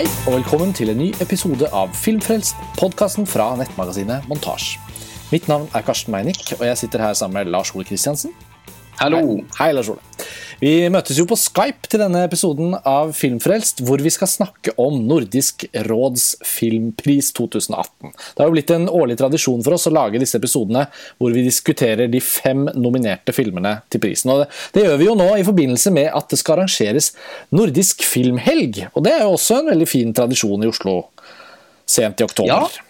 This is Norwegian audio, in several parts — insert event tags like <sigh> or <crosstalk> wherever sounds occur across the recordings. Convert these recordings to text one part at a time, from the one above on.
Hei og velkommen til en ny episode av Filmfrelst, podkasten fra nettmagasinet Montasj. Mitt navn er Karsten Meinick, og jeg sitter her sammen med Lars Ole Kristiansen. Hallo. Hei, Lars Ole. Vi møtes jo på Skype til denne episoden av Filmfrelst, hvor vi skal snakke om Nordisk råds filmpris 2018. Det har jo blitt en årlig tradisjon for oss å lage disse episodene hvor vi diskuterer de fem nominerte filmene til prisen. Og det, det gjør vi jo nå i forbindelse med at det skal arrangeres Nordisk filmhelg. Og det er jo også en veldig fin tradisjon i Oslo sent i oktober. Ja,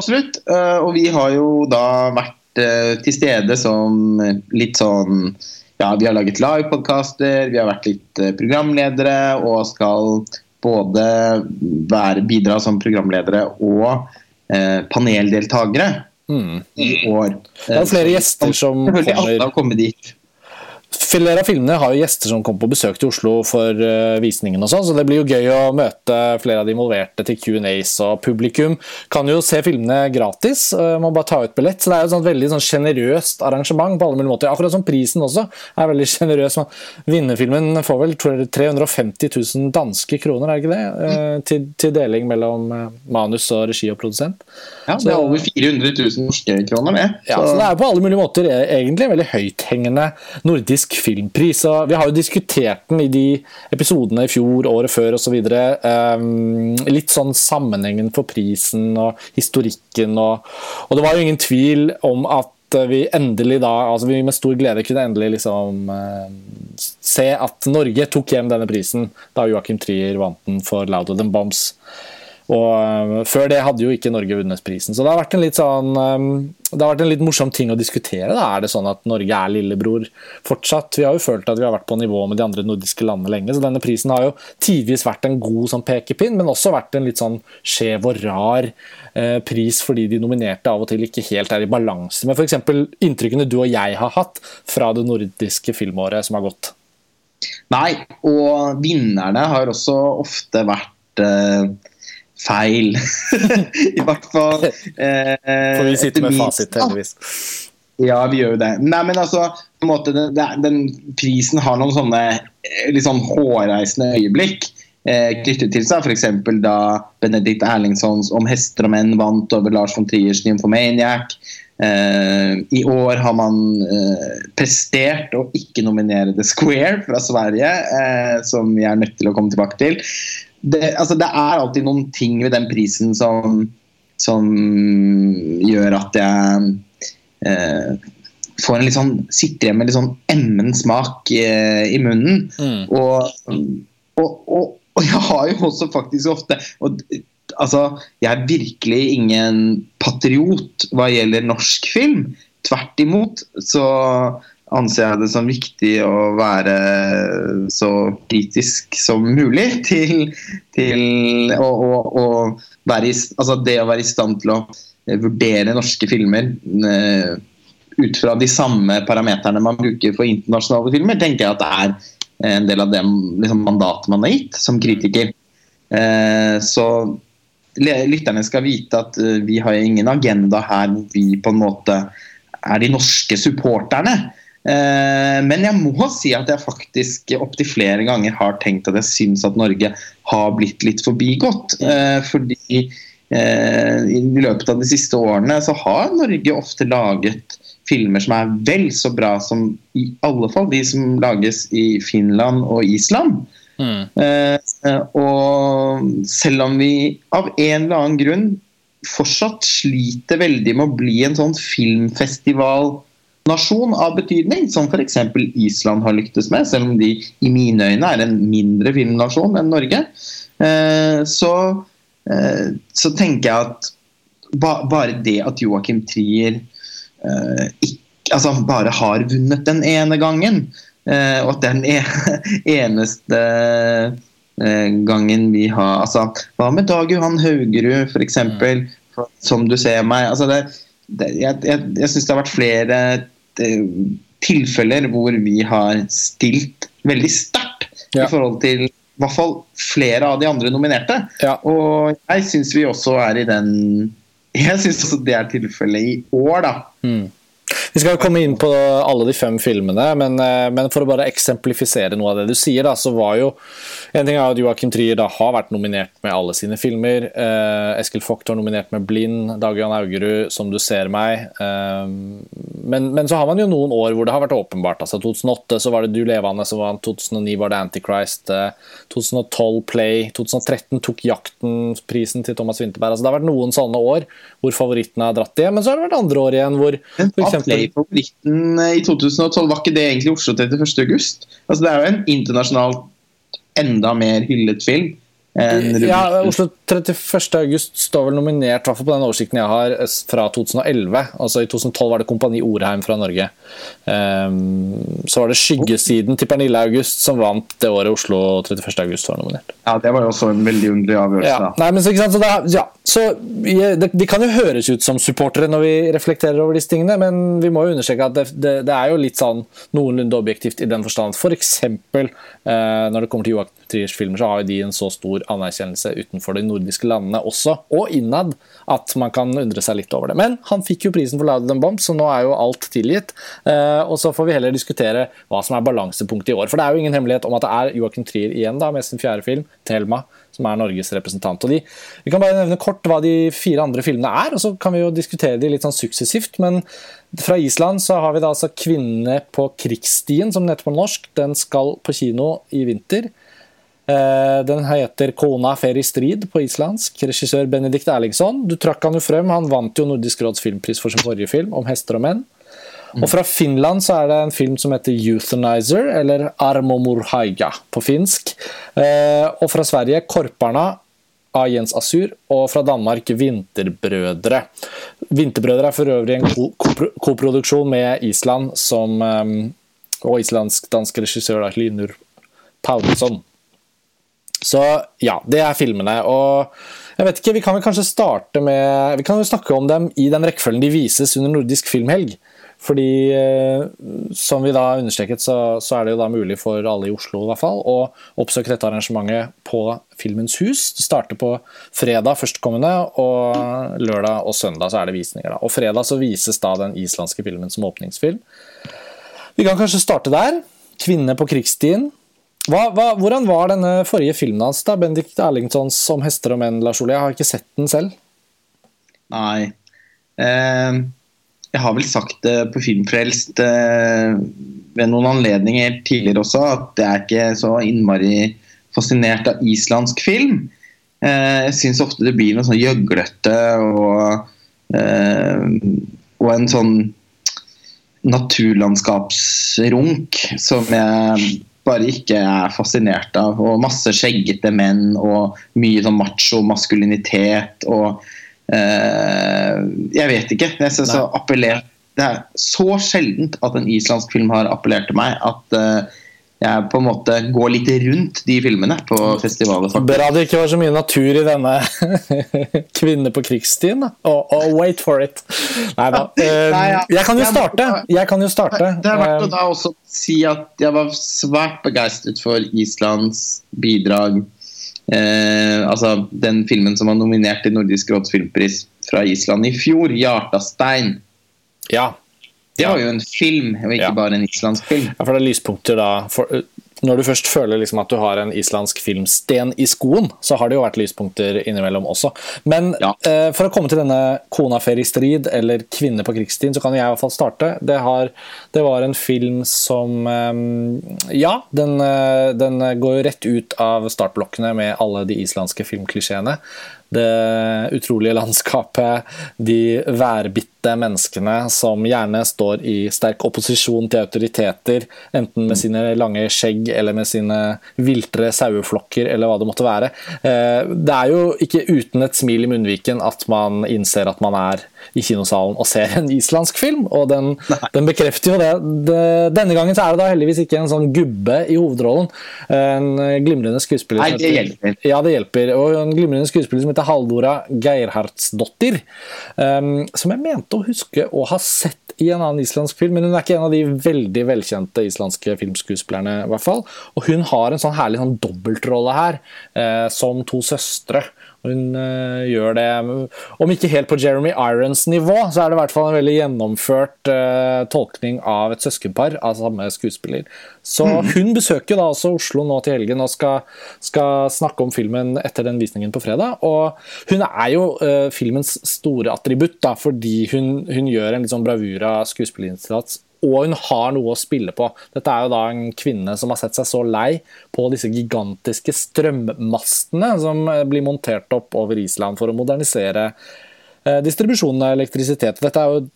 absolutt. Eh, og vi har jo da vært eh, til stede som litt sånn ja, vi har laget livepodkaster, vi har vært litt eh, programledere og skal både være, bidra som programledere og eh, paneldeltakere mm. i år. Det er flere gjester som kommer. Alle har kommet dit. Flere av filmene har jo gjester som kommer på besøk til Oslo for uh, visningen, og sånn, så det blir jo gøy å møte flere av de involverte til Q&As. og Publikum kan jo se filmene gratis, uh, må bare ta ut billett. så Det er jo et sånt veldig sånn sjenerøst arrangement på alle mulige måter. Akkurat som prisen også er veldig <laughs> sjenerøs. Vinnerfilmen får vel 350 000 danske kroner, er det ikke det? Uh, til, til, deling mellom manus og regi og produsent. Ja, det er over 400 000 norske kroner, med. Så. Ja, så det er på alle mulige måter e-, egentlig veldig høythengende nordisk nordisk filmpris. Og vi har jo diskutert den i de episodene i fjor, året før osv. Um, ehm, litt sånn sammenhengen for prisen og historikken. Og, og det var jo ingen tvil om at vi endelig da, altså vi med stor glede kunne endelig liksom uh, se at Norge tok hjem denne prisen da Joachim Trier vant den for 'Louder Than Bombs'. Og uh, Før det hadde jo ikke Norge vunnet prisen. Så det har vært en litt sånn um, det har vært en litt morsom ting å diskutere. Da. Er det sånn at Norge er lillebror fortsatt? Vi har jo følt at vi har vært på nivå med de andre nordiske landene lenge. Så denne prisen har jo tidvis vært en god sånn pekepinn, men også vært en litt sånn skjev og rar uh, pris fordi de nominerte av og til ikke helt er i balanse med f.eks. inntrykkene du og jeg har hatt fra det nordiske filmåret som har gått. Nei, og vinnerne har også ofte vært uh feil. <laughs> I hvert fall eh, For vi sitter med fasit, heldigvis. Ja, vi gjør jo det. Nei, men altså, måte, den, den prisen har noen sånne eh, litt sånn hårreisende øyeblikk eh, knyttet til seg. F.eks. da Benedikt Erlingssons 'Om hester og menn' vant over Lars von Triers 'Nymphomaniac'. Eh, I år har man eh, prestert å ikke nominere The Square fra Sverige, eh, som vi er nødt til å komme tilbake til det, altså det, er alltid noen ting ved den prisen som, som gjør at jeg eh, får en litt sånn sitter igjen med litt sånn emmen smak eh, i munnen. Mm. Og, og, og, og, jeg har jo også faktisk ofte altså, Jeg er virkelig ingen patriot hva gjelder norsk film. Tvert imot så anser jeg det som viktig å være så kritisk som mulig <laughs> til, til å, å, å være i, altså det å være i stand til å vurdere norske filmer uh, ut fra de samme parameterne man bruker for internasjonale filmer, tenker jeg at det er en del av det liksom, mandatet man har gitt som kritiker. Så lytterne skal vite at vi har ingen agenda her vi på en måte er de norske supporterne. Eh, men jeg må si at jeg faktisk opptil flere ganger har tenkt at jeg syns at Norge har blitt litt forbigått. Eh, fordi eh, i løpet av de siste årene så har Norge ofte laget filmer som er vel så bra som i alle fall de som lages i Finland og Island. Mm. Og selv om vi av en eller annen grunn fortsatt sliter veldig med å bli en sånn filmfestival nasjon av betydning, som f.eks. Island har lyktes med, selv om de i mine øyne er en mindre filmnasjon enn Norge, eh, så, eh, så tenker jeg at bare det at Joachim Trier eh, ikke, altså bare har vunnet den ene gangen, og at den e <laughs> eneste gangen vi har altså, Hva med Dag Johan Haugerud, f.eks., mm. som du ser meg? altså det jeg, jeg, jeg syns det har vært flere tilfeller hvor vi har stilt veldig sterkt ja. i forhold til i hvert fall flere av de andre nominerte. Ja. Og jeg syns vi også er i den Jeg syns også det er tilfellet i år, da. Mm. Vi skal komme inn på alle de fem filmene, men, eh, men, for å bare eksemplifisere noe av det du sier, da, så var jo En ting er at Joachim Trier da har vært nominert med alle sine filmer. Eh, Eskil Vogt var nominert med 'Blind', Dag Jan Augerud 'Som du ser meg'. Eh, men, men, så har man jo noen år hvor det har vært åpenbart. altså 2008 så var det 'Du levende' som vant, 2009 var det 'Antichrist', eh, 2012 'Play', 2013 tok 'Jakten'-prisen til Thomas Winterberg. altså Det har vært noen sånne år hvor favorittene har dratt det, men så har det vært andre år igjen hvor men Play-favoritten eh, i 2012, var ikke det egentlig Oslo 31. august? Altså, det er jo en internasjonalt enda mer hyllet film. Ja, Oslo 31. august står vel nominert, i hvert fall på den oversikten jeg har, fra 2011. Altså I 2012 var det Kompani Orheim fra Norge. Um, så var det Skyggesiden til Pernille August som vant det året Oslo 31. august var nominert. Ja, det var jo også en veldig underlig avgjørelse. Ja, nei, men så, ikke sant, så, det, ja, så det, Vi kan jo høres ut som supportere når vi reflekterer over disse tingene, men vi må jo understreke at det, det, det er jo litt sånn noenlunde objektivt i den forstand. For uh, når det kommer til Joakim Triers filmer, så har jo de en så stor anerkjennelse utenfor det nordiske landene også, og innad, at man kan undre seg litt over det. Men han fikk jo prisen for Loud Than Bombs', så nå er jo alt tilgitt. Uh, og så får vi heller diskutere hva som er balansepunktet i år. For det er jo ingen hemmelighet om at det er Joachim Trier igjen, da, med sin fjerde film, 'Thelma', som er Norges representant. Og de, vi kan bare nevne kort hva de fire andre filmene er, og så kan vi jo diskutere de litt sånn suksessivt. Men fra Island så har vi da altså 'Kvinne på krigsstien', som heter på norsk. Den skal på kino i vinter. Eh, den heter 'Kona fer i strid' på islandsk. Regissør Benedikt Erlingsson. Du trakk han jo frem. Han vant jo Nordisk råds filmpris for sin forrige film, om hester og menn. Og Fra Finland så er det en film som heter 'Euthanizer', eller 'Armomurhaiga' på finsk. Eh, og fra Sverige 'Korparna' av Jens Asur, og fra Danmark 'Vinterbrødre'. 'Vinterbrødre' er for øvrig en koproduksjon med Island som, eh, og islandsk-dansk regissør Linur Paulsson. Så ja, det er filmene. Og jeg vet ikke, vi kan vel kanskje starte med Vi kan jo snakke om dem i den rekkefølgen de vises under nordisk filmhelg. Fordi, eh, som vi da understreket, så, så, er det jo da mulig for alle i Oslo i hvert fall, å oppsøke dette arrangementet på Filmens hus. Det starter på fredag førstkommende, og lørdag og søndag så er det visninger. da. Og fredag så vises da den islandske filmen som åpningsfilm. Vi kan kanskje starte der. 'Kvinne på krigsstien'. Hva, hva, hvordan var denne forrige filmen hans, da? Bendik Erlingtons 'Om hester og menn'? Lars Ole? Jeg har ikke sett den selv. Nei. Eh, jeg har vel sagt det på Filmfrelst eh, ved noen anledninger tidligere også, at jeg er ikke så innmari fascinert av islandsk film. Eh, jeg syns ofte det blir noe sånn gjøglete og, eh, og en sånn naturlandskapsrunk som jeg bare ikke er fascinert av. Og masse skjeggete menn og mye sånn macho maskulinitet og eh, Jeg vet ikke. Jeg synes appellert, det er så sjeldent at en islandsk film har appellert til meg at eh, jeg på en måte går litt rundt de filmene på festivaler. Bra det ikke var så mye natur i denne <laughs> 'Kvinne på krigsstien'. Oh, oh, wait for it. <laughs> Nei da. Jeg kan jo starte. Jeg kan jo starte. Det er verdt å da også si at jeg var svært begeistret for Islands bidrag. Eh, altså den filmen som var nominert til Nordisk råds filmpris fra Island i fjor, 'Hjartastein'. Ja, det var jo en film, og ikke ja. bare en islandsk film. Ja, for det er lyspunkter da. For, når du først føler liksom at du har en islandsk filmsten i skoen, så har det jo vært lyspunkter innimellom også. Men ja. eh, for å komme til denne 'Kona fer i strid' eller 'Kvinne på krigstid', så kan jeg i hvert fall starte. Det, har, det var en film som eh, Ja, den, eh, den går rett ut av startblokkene med alle de islandske filmklisjeene det utrolige landskapet, de værbitte menneskene som gjerne står i sterk opposisjon til autoriteter, enten med sine lange skjegg eller med sine viltre saueflokker eller hva det måtte være. Eh, det er jo ikke uten et smil i munnviken at man innser at man er i kinosalen og ser en islandsk film, og den, den bekrefter jo det. Denne gangen så er det da heldigvis ikke en sånn gubbe i hovedrollen. En glimrende skuespiller Nei, det hjelper. Ja, det hjelper. Og en glimrende skuespiller som heter Haldora Geirhardsdottir, um, som jeg mente å huske å ha sett i en annen islandsk film, men hun er ikke en av de veldig velkjente islandske filmskuespillerne. i hvert fall. Og hun har en sånn herlig sånn dobbeltrolle her, eh, som to søstre. Hun uh, gjør det, om ikke helt på Jeremy Irons nivå, så er det i hvert fall en veldig gjennomført uh, tolkning av et søskenpar av samme skuespiller. Så mm. hun besøker da også Oslo nå til helgen og skal, skal, snakke om filmen etter den visningen på fredag. Og hun er jo uh, filmens store attributt, da, fordi hun, hun gjør en litt sånn bravura skuespillerinnsats og hun har noe å spille på. Dette er jo da en kvinne som har sett seg så lei på disse gigantiske strømmastene som eh, blir montert opp over Island for å modernisere eh, distribusjonen av elektrisitet. Dette er jo et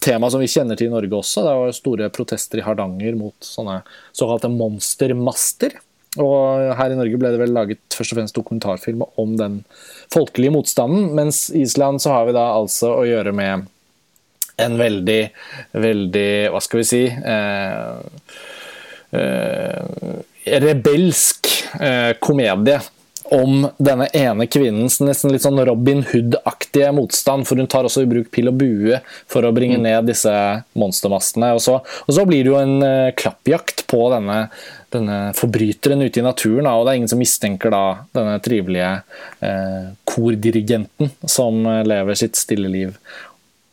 tema som vi kjenner til i Norge også. Det var store protester i Hardanger mot sånne såkalte monstermaster. Og her i Norge ble det vel laget først og fremst dokumentarfilm om den folkelige motstanden, mens Island så har vi da altså å gjøre med en veldig, veldig Hva skal vi si eh, eh, Rebelsk eh, komedie om denne ene kvinnens nesten litt sånn Robin Hood-aktige motstand. For hun tar også i bruk pil og bue for å bringe mm. ned disse monstermastene. Og så, og så blir det jo en uh, klappjakt på denne, denne, forbryteren ute i naturen. Da, og det er ingen som mistenker da denne trivelige uh, kordirigenten som uh, lever sitt stille liv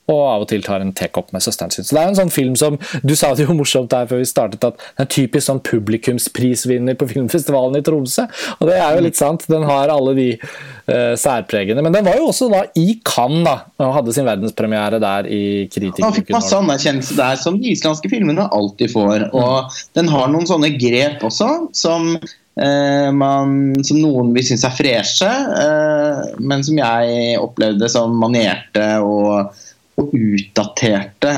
og av og til tar en tekopp med søsteren sin. Så det er en sånn film som Du sa det jo morsomt der før vi startet, at den er typisk sånn publikumsprisvinner på filmfestivalen i Tromsø. Og det er jo litt sant. Den har alle de uh, særpregene. Men den var jo også da i Cannes, da, og hadde sin verdenspremiere der i kritikken. Han fikk masse anerkjennelse der, som de islandske filmene alltid får. Og mm. den har noen sånne grep også, som Uh, man, som noen vil synes er freshe, uh, men som jeg opplevde som manierte og og utdaterte.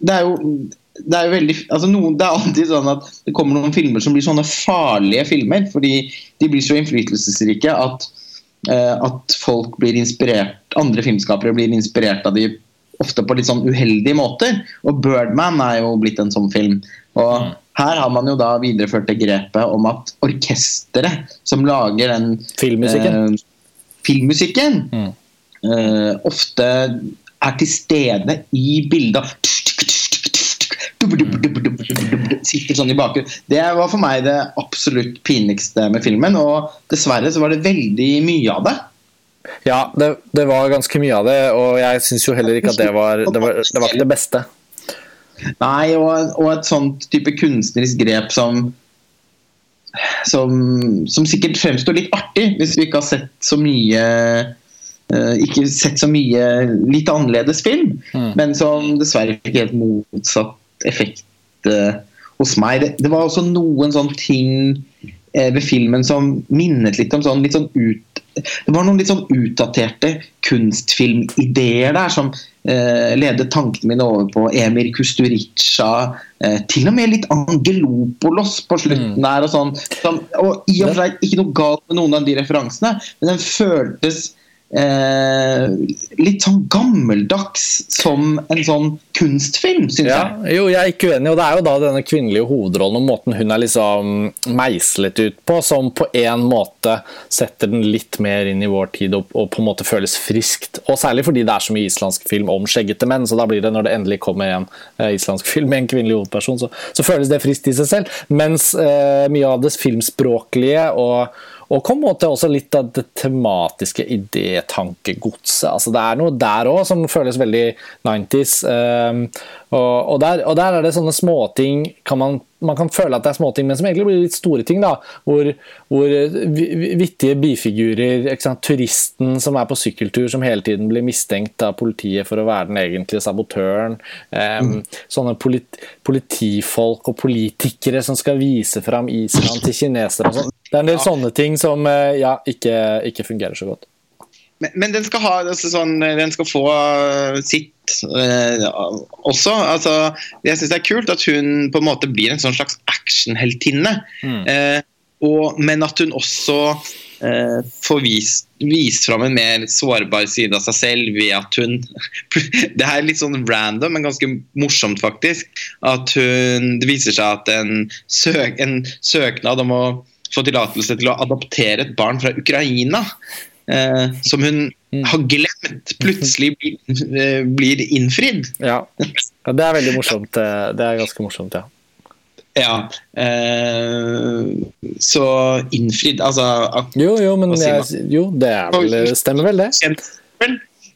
Det er jo det er jo veldig altså noen, Det er alltid sånn at det kommer noen filmer som blir sånne farlige filmer. Fordi de blir så innflytelsesrike at, uh, at folk blir inspirert andre filmskapere blir inspirert av de ofte på litt sånn uheldige måter. Og 'Birdman' er jo blitt en sånn film. Og mm. her har man jo da videreført det grepet om at orkesteret som lager den filmmusikken, uh, filmmusikken mm ofte er til stede i bildet. Sitter sånn i bakgrunnen. Det var for meg det absolutt pinligste med filmen. Og dessverre så var det veldig mye av det. Ja, det, det var ganske mye av det, og jeg syns jo heller ikke at det var det, var det var ikke det beste. Nei, og, og et sånt type kunstnerisk grep som som, som sikkert fremstår litt artig, hvis vi ikke har sett så mye ikke sett så mye litt annerledes film, mm. men som dessverre fikk helt motsatt effekt uh, hos meg. Det, det, var også noen sånne ting uh, ved filmen som minnet litt om sånn, litt sånn ut, Det var noen litt sånn utdaterte kunstfilmideer der som ledet tankene mine over på Emir Kusturica. til og med litt Angelopolos på slutten mm. der. Og, sånn, som, og I og for seg ikke noe galt med noen av de referansene, men den føltes eh, litt sånn gammeldags som en sånn kunstfilm, syns ja, jeg. Jo, jeg er ikke uenig, og det er jo da denne kvinnelige hovedrollen og måten hun er liksom meislet ut på, som på en måte setter den litt mer inn i vår tid og, og på en måte føles friskt. Og særlig fordi det er så mye islandsk film om skjeggete menn, så da blir det, når det endelig kommer en eh, islandsk film med en kvinnelig hovedperson, så, så føles det friskt i seg selv. Mens eh, mye av det filmspråklige og og en måte også litt av det tematiske idétankegodset. Altså det er noe der òg som føles veldig 90s. Um, og, og, der, og, der, er det sånne småting kan man, man, kan føle at det er småting, men som egentlig blir litt store ting. da, Hvor, hvor vittige bifigurer Turisten som er på sykkeltur, som hele tiden blir mistenkt av politiet for å være den egentlige sabotøren. Um, mm. Sånne polit, politifolk og politikere som skal vise fram Island til kinesere. og sånn. Det er en del sånne ting som eh, ja, ikke, ikke fungerer så godt. Men, men, den skal ha altså, sånn, den skal få uh, sitt uh, også. Altså, jeg syns det er kult at hun på en måte blir en sånn slags actionheltinne. Mm. Uh, men at hun også får vist, vist fram en mer sårbar side av seg selv ved at hun <laughs> Det er litt sånn random, men ganske morsomt, faktisk. At hun Det viser seg at en, søk, en søknad om å få tillatelse til å adoptere et barn fra Ukraina eh, som hun mm. har glemt, plutselig blir, eh, blir innfridd. Ja. ja. det er veldig morsomt. Eh, det er ganske morsomt, ja. Ja. Eh, så innfridd Altså Jo, jo, men jeg, jo, det er vel, stemmer vel, det.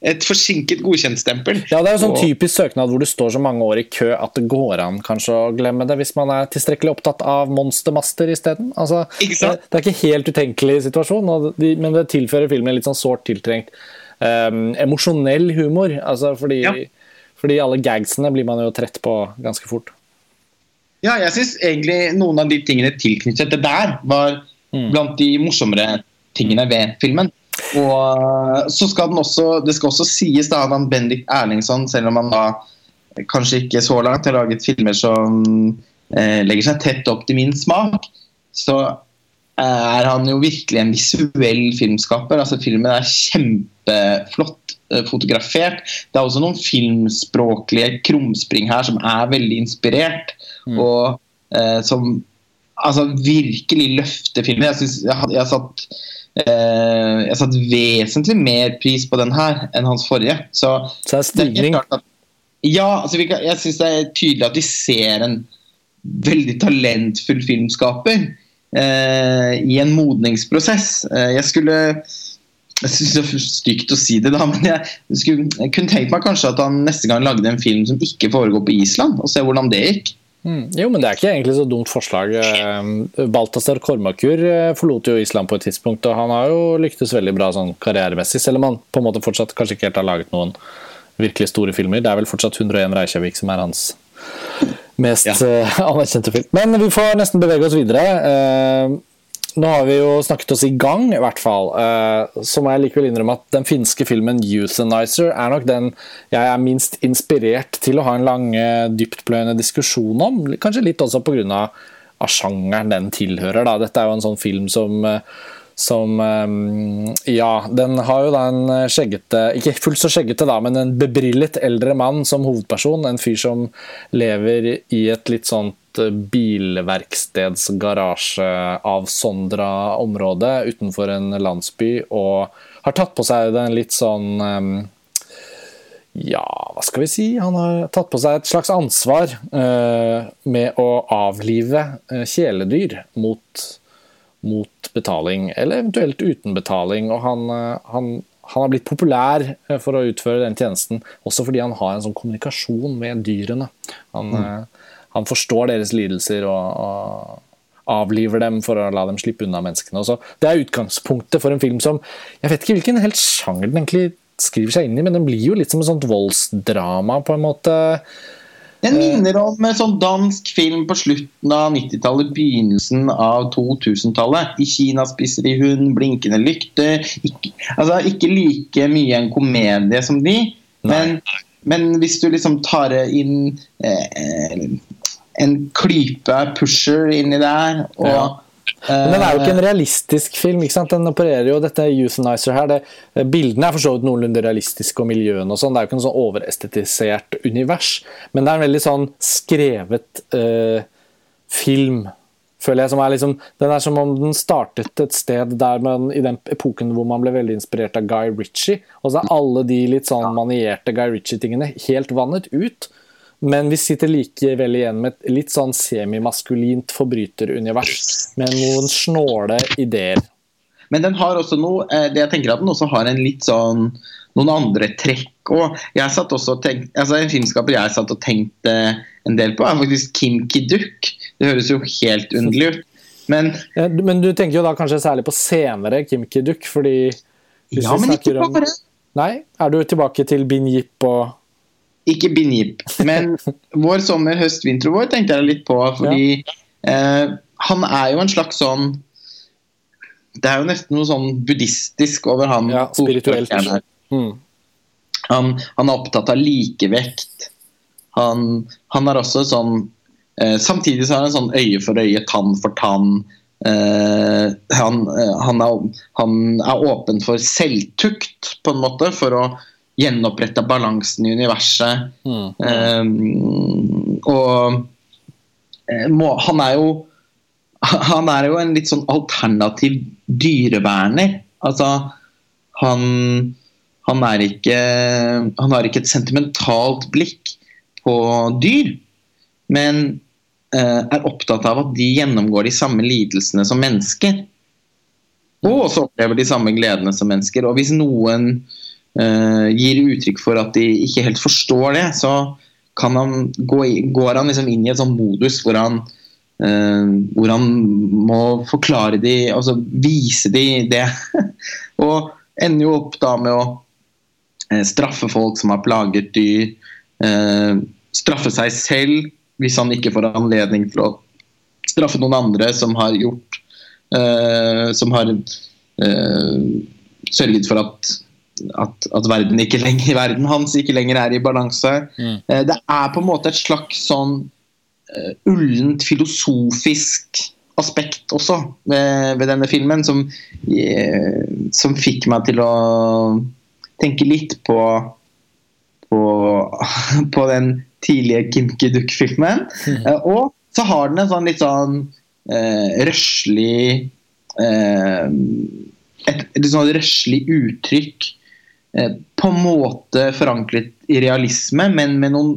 Et forsinket godkjentstempel. Ja, det er jo sånn Og- typisk søknad hvor du står så mange år i kø at det går an kanskje å glemme det, hvis man er tilstrekkelig opptatt av monstermaster isteden. Altså, det, det er ikke helt utenkelig situasjon, de, men det tilfører filmen litt sånn sårt tiltrengt um, emosjonell humor. Altså, fordi, Ja. fordi alle gagsene blir man jo trett på ganske fort. Ja, jeg syns egentlig noen av de tingene tilknyttet det der, var Mm. blant de morsommere tingene ved filmen. Og så skal den også Det skal også sies da at han Bendik Erlingsson, selv om han da kanskje ikke så langt har laget filmer som eh, legger seg tett opp til min smak, så er han jo virkelig en visuell filmskaper. Altså Filmen er kjempeflott eh, fotografert. Det er også noen filmspråklige krumspring her som er veldig inspirert, og eh, som altså, virkelig løfte filmen. Jeg, synes, jeg, jeg, satt, eh, jeg satt vesentlig mer pris på den her enn hans forrige. Så Så er stigning. det er stigning. ja, altså jeg syns det er tydelig at de ser en veldig talentfull filmskaper eh, i en modningsprosess. Eh, jeg skulle jeg synes det er stygt å si det, da, men jeg, skulle, jeg kunne tenkt meg kanskje at han neste gang lagde en film som ikke foregår på Island, og se hvordan det gikk. Mm. Jo, men det er ikke egentlig så dumt forslag. Eh, Balthazar Kormakur eh, forlot jo Island på et tidspunkt, og han har jo lyktes veldig bra sånn karrieremessig, selv om han på en måte fortsatt kanskje ikke helt har laget noen virkelig store filmer. Det er vel fortsatt 101 Reykjavik som er hans mest Ja. eh, <laughs> anerkjente film. Men vi får nesten bevege oss videre. Nå har vi jo snakket oss i gang, i hvert fall. Eh, så må jeg likevel innrømme at den finske filmen 'Euthanizer' er nok den jeg er minst inspirert til å ha en lang, eh, dyptpløyende diskusjon om. Kanskje litt også pga. sjangeren den tilhører. Da. Dette er jo en sånn film som eh, som Ja, den har jo da en skjeggete Ikke fullt så skjeggete, da, men en bebrillet eldre mann som hovedperson. En fyr som lever i et litt sånt eh, bilverkstedsgarasjeavsondra område utenfor en landsby, og har tatt på seg den litt sånn eh, ja, hva skal vi si? Han har tatt på seg et slags ansvar eh, med å avlive eh, kjæledyr mot, mot betaling, eller eventuelt uten betaling. Og han, eh, han, han har blitt populær for å utføre den tjenesten, også fordi han har en sånn kommunikasjon med dyrene. Han, eh, han forstår deres lidelser og, og avliver dem for å la dem slippe unna menneskene. Også. det er utgangspunktet for en film som Jeg vet ikke hvilken helt sjanger den egentlig skriver seg inn i, men den blir jo litt som et sånt voldsdrama, på en måte. Den minner om en sånn dansk film på slutten av 90-tallet, begynnelsen av 2000-tallet. I Kina spiser de hund, blinkende lykter. Ikke, altså, ikke like mye en komedie som de, men, men hvis du liksom tar inn eh, en klype pusher inni der og Ja. Men den er jo ikke en realistisk film. ikke sant? Den opererer jo dette Euthanizer her. Det, bildene er for så vidt noenlunde realistiske, og miljøene og sånn. Det er jo ikke en sånn overestetisert univers. Men det er en veldig sånn skrevet eh, film, føler jeg. som er liksom, Den er som om den startet et sted der man, i den epoken hvor man ble veldig inspirert av Guy Ritchie. Og så er alle de litt sånn manierte Guy Ritchie-tingene helt vannet ut. Men vi sitter likevel igjen med et litt sånn semimaskulint forbryterunivers med noen snåle ideer. Men den har også noe eh, det jeg tenker at den også har en litt sånn noen andre trekk også altså En filmskaper jeg satt og tenkte en del på, er faktisk Kim Kiduk. Det høres jo helt underlig ut. Men, Men du tenker jo da kanskje særlig på senere Kim Ki-duk, fordi ja, men ikke bare. om. Nei? Er du tilbake til Bin Jip og Ikke Binjip. Men <laughs> vår sommer, høst, vinter og vår tenkte jeg litt på. Fordi eh, han er jo en slags sånn Det er jo nesten noe sånn buddhistisk over han. Ja, spirituelt. mm. Han, han er opptatt av likevekt. Han, han er også sånn eh, Samtidig så har han sånn øye for øye, tann for tann. Eh, han, eh, han, er, han er åpen for selvtukt, på en måte, for å gjenopprette balansen i universet. Mm. Um, og eh, må, han er jo Han er jo en litt sånn alternativ dyreverner. Altså, han han er ikke Han har ikke et sentimentalt blikk på dyr, men uh, er opptatt av at de gjennomgår de samme lidelsene som mennesker. Og også opplever de samme gledene som mennesker. Og hvis noen gir uttrykk for at de ikke helt forstår det, så han gå går han liksom inn i et sånn modus hvor han Uh, hvor han må forklare de, altså vise de det. <laughs> og ender jo opp da med å uh, straffe folk som har plaget dyr. Straffe seg selv hvis han ikke får anledning til å straffe noen andre som har gjort Som har sørget for at, at, at verden, ikke lenger, verden hans ikke lenger er i balanse. Mm. det er på en måte et slags sånn uh, ullent filosofisk aspekt også ved, ved denne filmen, som, uh, som, fikk meg til å tenke litt på på, <laughs> på den tidlige Kim Kiduk-filmen. Mm. Uh, og så har den en sånn litt sånn røslig et litt sånn røslig uttrykk på en måte forankret i realisme, men med noen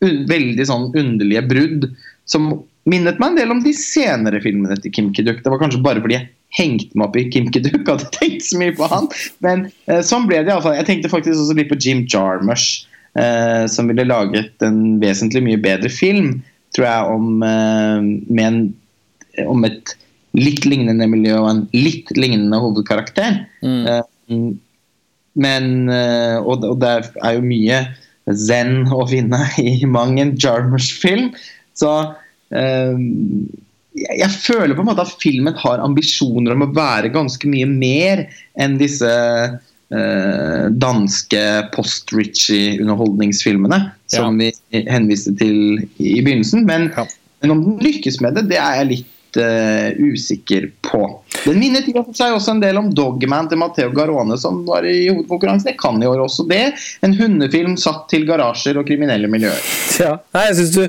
veldig sånn underlige brudd som minnet meg en del om de senere filmene til Kim Kiduk. Det var kanskje bare fordi jeg hengte meg opp i Kim Kiduk hadde tenkt så mye på han. Men eh, sånn ble det iallfall. Jeg tenkte faktisk også litt på Jim Jarmusch, eh, som ville laget en vesentlig mye bedre film, tror jeg, om, eh, med en, om et litt lignende miljø og en litt lignende hovedkarakter. Mm. Eh, men eh, og, og det er jo mye zen å finne <laughs> i mang en Jarmers-film. Så eh, jeg, føler på en måte at filmen har ambisjoner om å være ganske mye mer enn disse eh, danske post-Ritchie-underholdningsfilmene som ja. vi henviste til i begynnelsen. Men, ja. men om den lykkes med det, det er jeg litt uh, usikker på. Den minnet seg også en del om Dogman til Matteo Garone, som var i hovedkonkurransen i Cannes i år også. Det en hundefilm satt til garasjer og kriminelle miljøer. Ja, Nei, jeg syns du,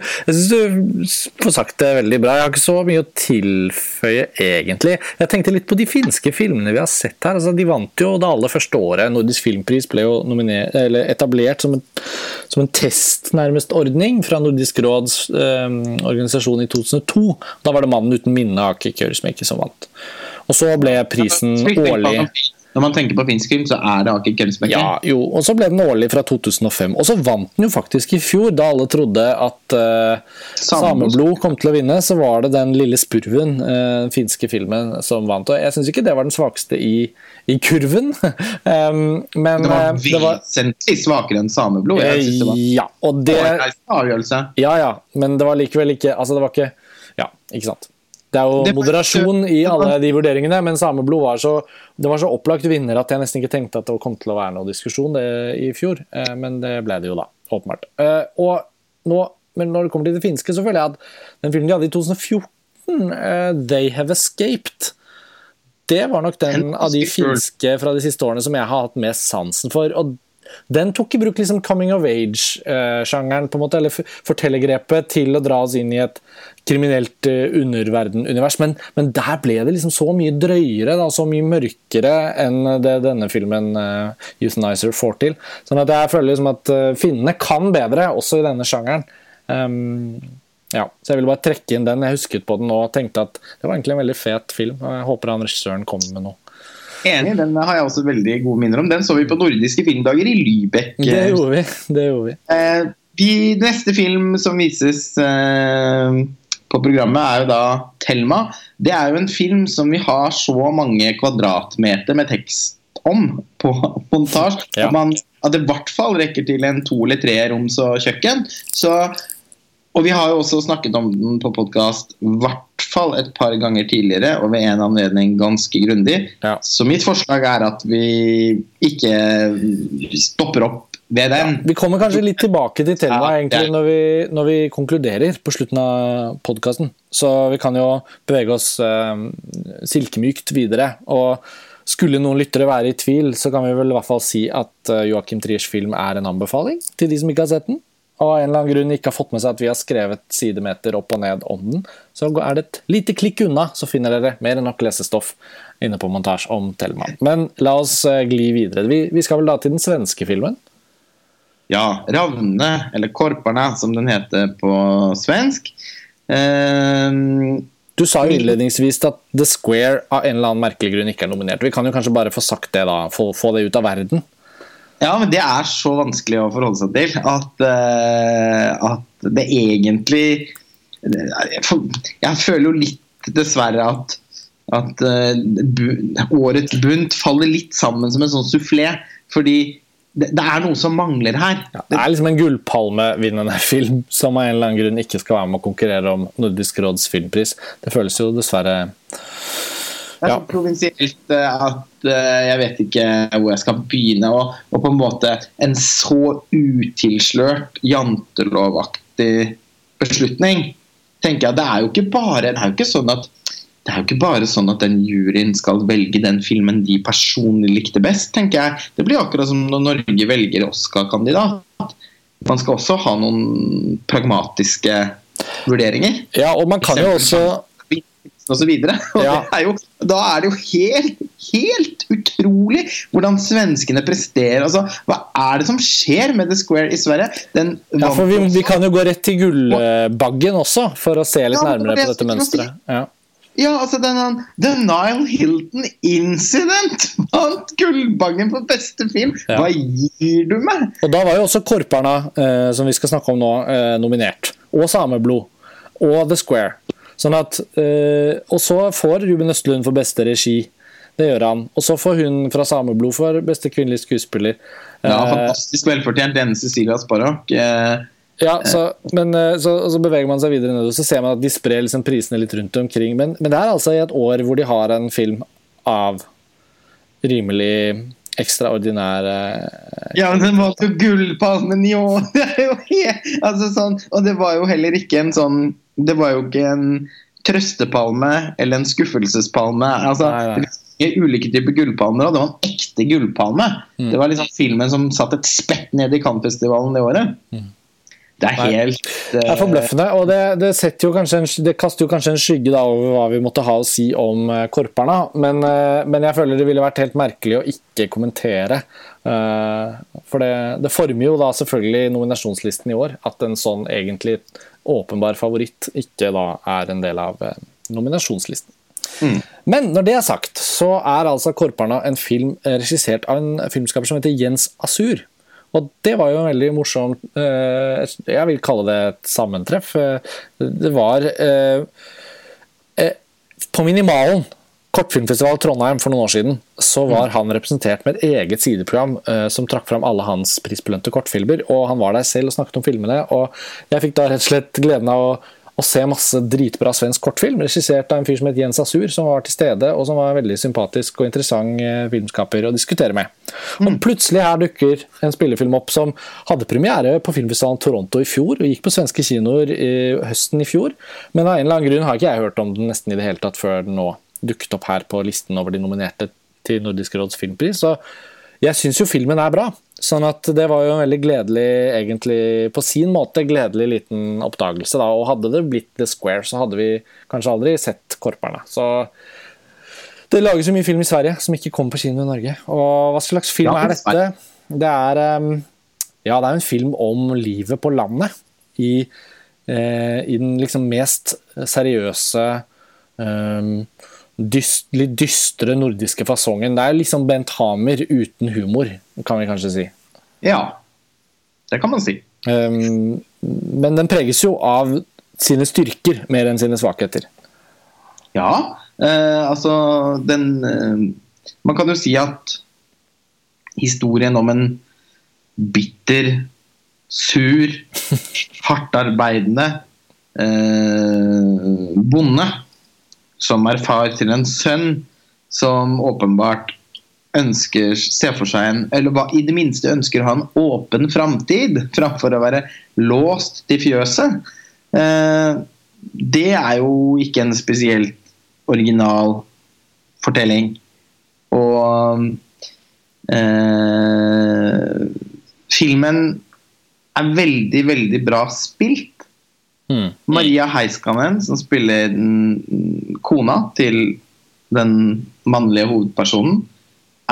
du, får sagt det veldig bra. Jeg har ikke så mye å tilføye, egentlig. Jeg tenkte litt på de finske filmene vi har sett her. Altså, de vant jo det aller første året. Nordisk filmpris ble jo etablert som en, som en test, nærmest, ordning fra Nordisk råds eh, organisasjon i 2002. Da var det 'Mannen uten minne' av Kikki Kaurismäki som vant. Og så ble prisen årlig når man tenker på finsk film, så er det Aker Kjelsbekken. Ja, jo, og så ble den årlig fra 2005. Og så vant den jo faktisk i fjor, da alle trodde at uh, Sameblod kom til å vinne. Så var det den lille spurven, uh, den finske filmen, som vant. Og jeg syns ikke det var den svakeste i, i kurven. <laughs> um, men Det var vesentlig svakere enn Sameblod. Jeg synes det var ja, og det, avgjørelse. Ja, ja, men det var likevel ikke Altså, det var ikke Ja, ikke sant. Det er jo det moderasjon i alle de vurderingene, men Sameblod var så, det var så opplagt vinner at jeg nesten ikke tenkte at det kom til å være noe diskusjon det, i fjor. Eh, men det ble det jo da, åpenbart. Eh, og nå, men når det kommer til det finske, så føler jeg at den filmen de hadde i 2014, eh, 'They Have Escaped', det var nok den av de finske fra de siste årene som jeg har hatt mest sansen for. og den tok i bruk liksom coming of age-sjangeren, på en måte, eller fortellergrepet, til å dra oss inn i et kriminelt uh, underverden-univers. Men, men, der ble det liksom så mye drøyere, da, så mye mørkere enn det denne filmen uh, Euthanizer får til. Sånn at jeg føler liksom at uh, finnene kan bedre, også i denne sjangeren. Um, ja, så jeg ville bare trekke inn den. Jeg husket på den nå og tenkte at det var egentlig en veldig fet film. og Jeg håper han regissøren kommer med noe. Enig, den har jeg også veldig gode minner om. Den så vi på nordiske filmdager i Lybekk. Det gjorde vi. det gjorde vi. Eh, vi neste film som vises eh, på programmet, er jo da 'Thelma'. Det er jo en film som vi har så mange kvadratmeter med tekst om på montasje. Ja. At, man, at det i hvert fall rekker til en to eller tre roms og kjøkken. Så, og vi har jo også snakket om den på podkast hvert fall et par ganger tidligere, og ved en anledning ganske grundig. Ja. Så mitt forslag er at vi ikke stopper opp ved den. Ja, vi kommer kanskje litt tilbake til temaet ja, når, vi, når, vi, konkluderer på slutten av podkasten. Så vi kan jo bevege oss eh, silkemykt videre. og skulle noen lyttere være i tvil, så kan vi vel i hvert fall si at uh, Joakim Triers film er en anbefaling til de som ikke har sett den Og av en eller annen grunn ikke har fått med seg at vi har skrevet sidemeter opp og ned om den, så er det et lite klikk unna, så finner dere mer enn nok lesestoff inne på montasje om Tellman. Men la oss eh, gli videre. Vi, vi skal vel da til den svenske filmen? Ja, 'Ravne', eller 'Korparna', som den heter på svensk. Eh, du sa jo innledningsvis at The Square av en eller annen merkelig grunn ikke er nominert. Vi kan jo kanskje bare få sagt det, da. Få, få det ut av verden. Ja, men det er så vanskelig å forholde seg til at, uh, at det egentlig Jeg føler jo litt, dessverre, at, at uh, årets bunt faller litt sammen som en sånn sufflé. Fordi det, det, er noe som mangler her. Ja, det er liksom en gullpalmevinnende <laughs> film som av en eller annen grunn ikke skal være med å konkurrere om Nordisk råds filmpris. Det føles jo dessverre det er så provinsielt eh, at uh, jeg vet ikke hvor jeg skal begynne. Og, og på en måte en så utilslørt jantelovaktig beslutning tenker jeg, Det er jo ikke bare det er jo ikke sånn at det er jo ikke bare sånn at den juryen skal velge den filmen de personlig likte best. tenker jeg. Det blir akkurat som når Norge velger Oscar-kandidat. Man skal også ha noen pragmatiske vurderinger. Ja, og man kan jo også og så videre. <laughs> Og ja. er jo, da er det jo helt, helt utrolig hvordan svenskene presterer. Altså, hva er det som skjer med The Square i Sverige? ja, vi, vi, kan jo gå rett til Gullbaggen også, for å se litt nærmere på dette mønsteret. Ja. Ja, altså den, The Nile Hilton Incident <laughs> vant Gullbangen for beste film! Ja. Hva gir du meg? Og Da var jo også Korperna, eh, som vi skal snakke om nå, eh, nominert. Og Sameblod. Og The Square. Sånn at, eh, og så får Ruben Østlund for beste regi. Det gjør han. Og så får hun fra Sameblod for beste kvinnelige skuespiller. Ja, eh, Fantastisk velfortjent. Denne Cecilia Sparrock. Eh, ja, så, men så, så, beveger man seg videre nedover, så ser man at de sprer liksom prisene litt rundt omkring. Men, men, det er altså i et år hvor de har en film av rimelig ekstraordinær Ja, men den var jo gullpalmen i år! <laughs> Det er jo helt, altså sånn, og det var jo heller ikke en sånn det var jo ikke en trøstepalme eller en skuffelsespalme. Altså, nei, nei. ulike typer gullpalmer, og det var en ekte gullpalme. Mm. Det var liksom filmen som satt et spett ned i Cannes-festivalen det året. Mm. Det er helt Det er forbløffende. Og det, det, en, det, kaster jo kanskje en skygge da, over hva vi måtte ha å si om uh, korperne. Men, uh, men, jeg føler det ville vært helt merkelig å ikke kommentere. Uh, for det, det, former jo da selvfølgelig nominasjonslisten i år. At en sånn egentlig åpenbar favoritt ikke da er en del av nominasjonslisten. Mm. Men når det er sagt, så er altså 'Korparna' en film regissert av en filmskaper som heter Jens Asur. Og det var jo en veldig morsomt eh, Jeg vil kalle det et sammentreff. Eh, det var eh, På Minimalen, kortfilmfestival Trondheim for noen år siden, så var han representert med et eget sideprogram som trakk fram alle hans prisbelønte kortfilmer. Og han var der selv og snakket om filmene. Og jeg fikk da rett og slett gleden av å og se masse dritbra svensk kortfilm, regissert av en fyr som het Jens Asur, som var til stede, og som var en veldig sympatisk og interessant eh, filmskaper å diskutere med. Og mm. plutselig her dukker en spillefilm opp som hadde premiere på filmfestivalen Toronto i fjor, og gikk på svenske kinoer i høsten i fjor, men av en eller annen grunn har ikke jeg hørt om den nesten i det hele tatt før den nå dukket opp her på listen over de nominerte til Nordisk råds filmpris. Så jeg syns jo filmen er bra. Sånn at det var jo en veldig gledelig, egentlig på sin måte, gledelig liten oppdagelse. da, Og hadde det blitt The Square, så hadde vi kanskje aldri sett Korperne. Så det lages jo mye film i Sverige som ikke kommer på kino i Norge. Og hva slags film ja, er dette? Det er Ja, det er en film om livet på landet. I, uh, i den liksom mest seriøse um, dyst, litt dystre nordiske fasongen. Det er liksom Bent Hamer uten humor, kan vi kanskje si. Ja, det kan man si. Um, men den preges jo av sine styrker mer enn sine svakheter. Ja, eh, altså den eh, Man kan jo si at historien om en bitter, sur, <laughs> hardtarbeidende eh, bonde som er far til en sønn som åpenbart ønsker, ser for seg en Eller hva, i det minste ønsker å ha en åpen framtid framfor å være låst til fjøset. Eh, det er jo ikke en spesielt original fortelling. Og eh, filmen er veldig, veldig bra spilt. Mm. Maria Heiskanen, som spiller kona til den mannlige hovedpersonen,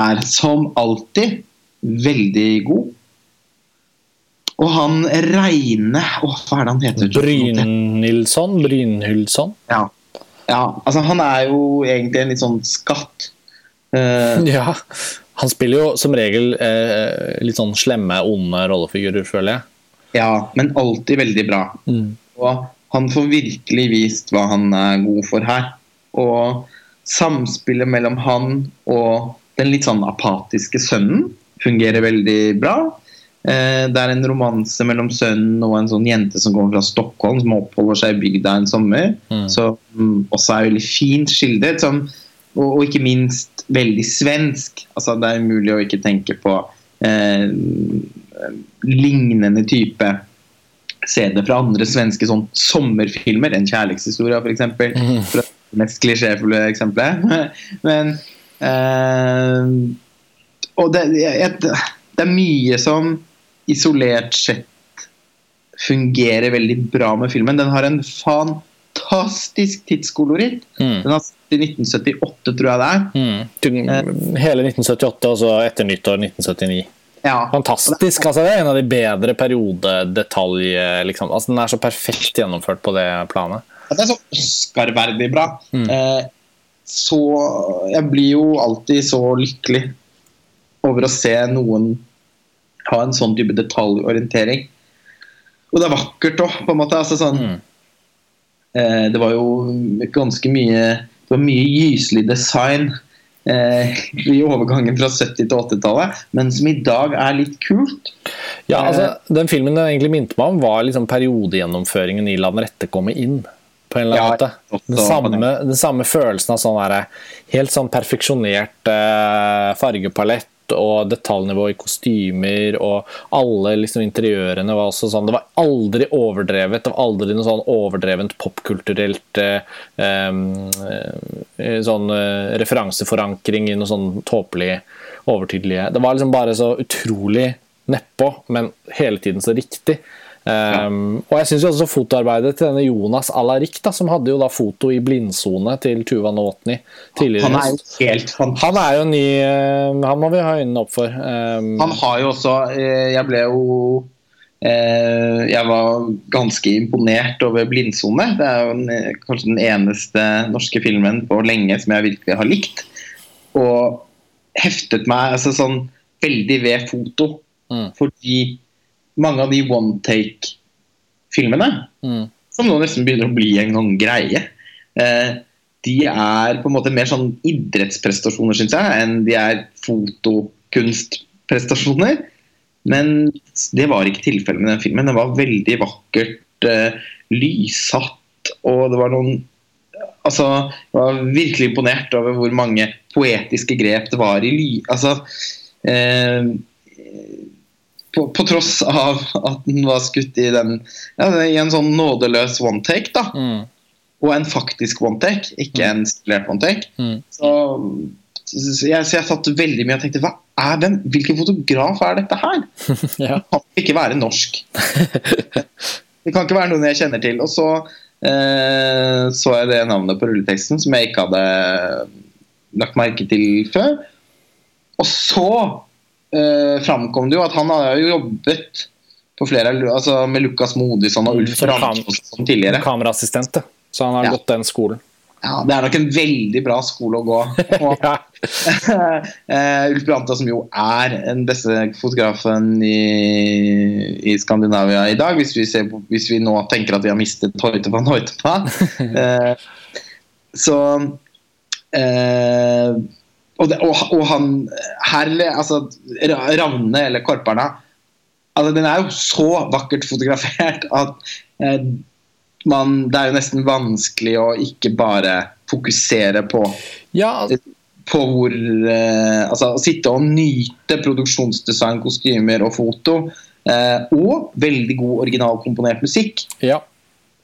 er som alltid veldig god. Og han Reine Å, hva er det han heter? Brynilsson? Brynhildsson? Ja. ja. Altså, han er jo egentlig en litt sånn skatt. Uh, <laughs> ja. Han spiller jo som regel uh, litt sånn slemme, onde rollefigurer, føler jeg. Ja, men alltid veldig bra. Mm. Og han får virkelig vist hva han er god for her. Og samspillet mellom han og den litt sånn apatiske sønnen fungerer veldig bra. Eh, det er en romanse mellom sønnen og en sånn jente som kommer fra Stockholm, som oppholder seg i bygda en sommer. Mm. Som også er veldig fint skildret. Som, og, og, ikke minst veldig svensk. Altså, det er umulig å ikke tenke på eh, lignende type scener fra andre svenske sånn sommerfilmer. En kjærlighetshistorie, f.eks. Mm. For det mest klisjéfulle eksempelet. <laughs> Men eh, Og det, det, det er mye som isolert sett fungerer veldig bra med filmen. Den har en fantastisk tidskoloritt. Mm. Den har i 1978, tror jeg det er. Mm. Hele 1978, og så etter nyttår 1979. Ja. Fantastisk. altså Det er en av de bedre periodedetaljer Liksom. Altså, den er så perfekt gjennomført på det planet. Det er så Oscar-verdig bra. Mm. Eh, så Jeg blir jo alltid så lykkelig over å se noen ha en sånn type detaljorientering. Og det er vakkert òg, på en måte. Altså, sånn, Mm. eh, det var jo ganske mye Det var mye gyselig design eh, i overgangen fra 70- til 80-tallet, men som i dag er litt kult. Ja, altså, Den filmen den egentlig minte meg om, var liksom periodegjennomføringen i La den rette komme inn. På en eller annen Ja, måte. Den samme, den samme følelsen av sånn der, helt sånn perfeksjonert eh, fargepalett og detaljnivå i kostymer og alle liksom interiørene var også sånn Det var aldri overdrevet. Det var aldri noe sånn overdrevent popkulturelt eh, eh, sånn eh, referanseforankring i noe sånn tåpelig overtydelige Det var liksom bare så utrolig nedpå, men hele tiden så riktig. Um, og jeg syns også fotoarbeidet til denne Jonas Alarik, da, som hadde jo da foto i blindsone til Tuva Novotny tidligere. Han er jo helt fantastisk. Han er jo ny eh, Han må vi ha øynene opp for. Um, Han har jo også eh, Jeg ble jo eh, Jeg var ganske imponert over 'Blindsone'. Det er jo den, kanskje den eneste norske filmen på lenge som jeg virkelig har likt. Og heftet meg altså sånn veldig ved foto. Mm. Fordi mange av de one take-filmene, mm, som nå nesten begynner å bli en sånn greie, eh, de er på en måte mer sånn idrettsprestasjoner, syns jeg, enn de er fotokunstprestasjoner. Men det var ikke tilfellet med den filmen. Den var veldig vakkert eh, lyssatt, og det var noen Altså, jeg var virkelig imponert over hvor mange poetiske grep det var i ly... Altså eh, på, på tross av at den var skutt i, den, ja, i en sånn nådeløs one take, da mm, og en faktisk one take, ikke en stipulert one take. mm. Så, så, jeg, så jeg satt veldig mye og tenkte hva er den, hvilken fotograf er dette her? <laughs> ja. Det kan ikke være norsk. <laughs> Det kan ikke være noen jeg kjenner til. Og så eh, så jeg det navnet på rulleteksten som jeg ikke hadde lagt merke til før. Og så eh, framkom det jo at han har jo jobbet på flere, altså med Lukas Modisson og Ulf Som kam- Brandtson tidligere. Kameraassistent, så han har Ja. gått den skolen. Ja, det er nok en veldig bra skole å gå. <laughs> Og, <laughs> eh, Ulf Branta, som jo er den beste fotografen i, i Skandinavia i dag, hvis vi, ser hvis vi nå tenker at vi har mistet Hoite van Hoitema. <laughs> eh, så eh, og, det, og, og han herlig, altså Ravne eller Korparna altså, Den er jo så vakkert fotografert at eh, man, det er jo nesten vanskelig å ikke bare fokusere på ja, på hvor eh, Altså å sitte og nyte produksjonsdesign, kostymer og foto. Eh, og veldig god originalkomponert musikk. ja.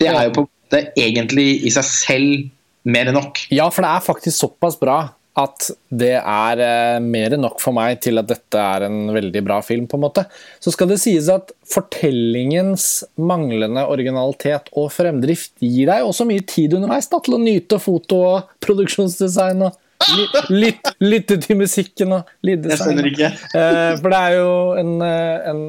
Det er jo på en måte egentlig i seg selv mer enn nok. Ja, for det er faktisk såpass bra at det er eh, mer enn nok for meg til at dette er en veldig bra film. på en måte. Så skal det sies at fortellingens manglende originalitet og fremdrift gir deg også mye tid underveis da, til å nyte foto og produksjonsdesign og lytte til musikken og lyddesign. ikke. Eh, for det er jo en, eh, en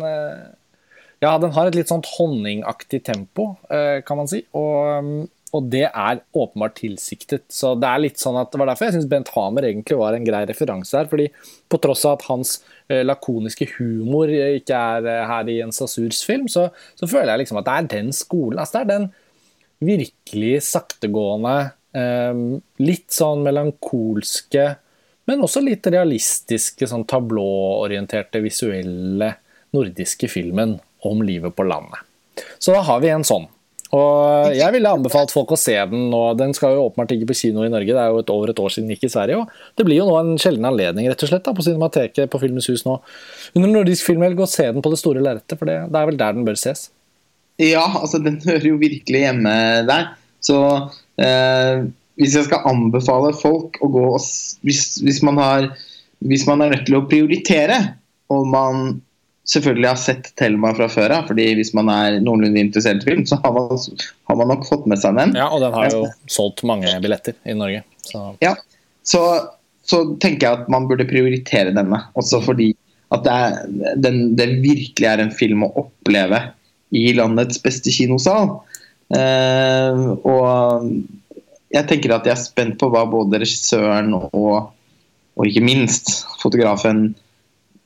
Ja, den har et litt sånt honningaktig tempo, kan man si. Og, mm, og, det er åpenbart tilsiktet. Så det er litt sånn at Det var derfor jeg syns Bent Hamer egentlig var en grei referanse her. fordi på tross av at hans eh, lakoniske humor ikke er her i en Sasurs film, så, så, føler jeg liksom at det er den skolen. altså Det er den virkelig saktegående, litt sånn melankolske, men også litt realistiske, sånn tablåorienterte, visuelle nordiske filmen om livet på landet. Så da har vi en sånn. Og jeg ville anbefalt folk å se den nå. Den skal jo åpenbart ikke på kino i Norge, det er jo et over et år siden den gikk i Sverige. Og det blir jo nå en sjelden anledning rett og slett da, på Cinemateket på Filmens hus nå. Under nordisk filmhelg, å se den på det store lerretet, for det, det, er vel der den bør ses. Ja, altså den hører jo virkelig hjemme der. Så eh, hvis jeg skal anbefale folk å gå og hvis, hvis, man har, hvis man er nødt til å prioritere, og man selvfølgelig har sett Thelma fra før av. fordi hvis man er noenlunde interessert i film, så har man, har man, nok fått med seg den. Ja, og den har jo solgt mange billetter i Norge. Så. Ja, så, så, tenker jeg at man burde prioritere denne. Også fordi at det, er, den, det virkelig er en film å oppleve i landets beste kinosal. Uh, og jeg tenker at jeg er spent på hva både regissøren og, og ikke minst fotografen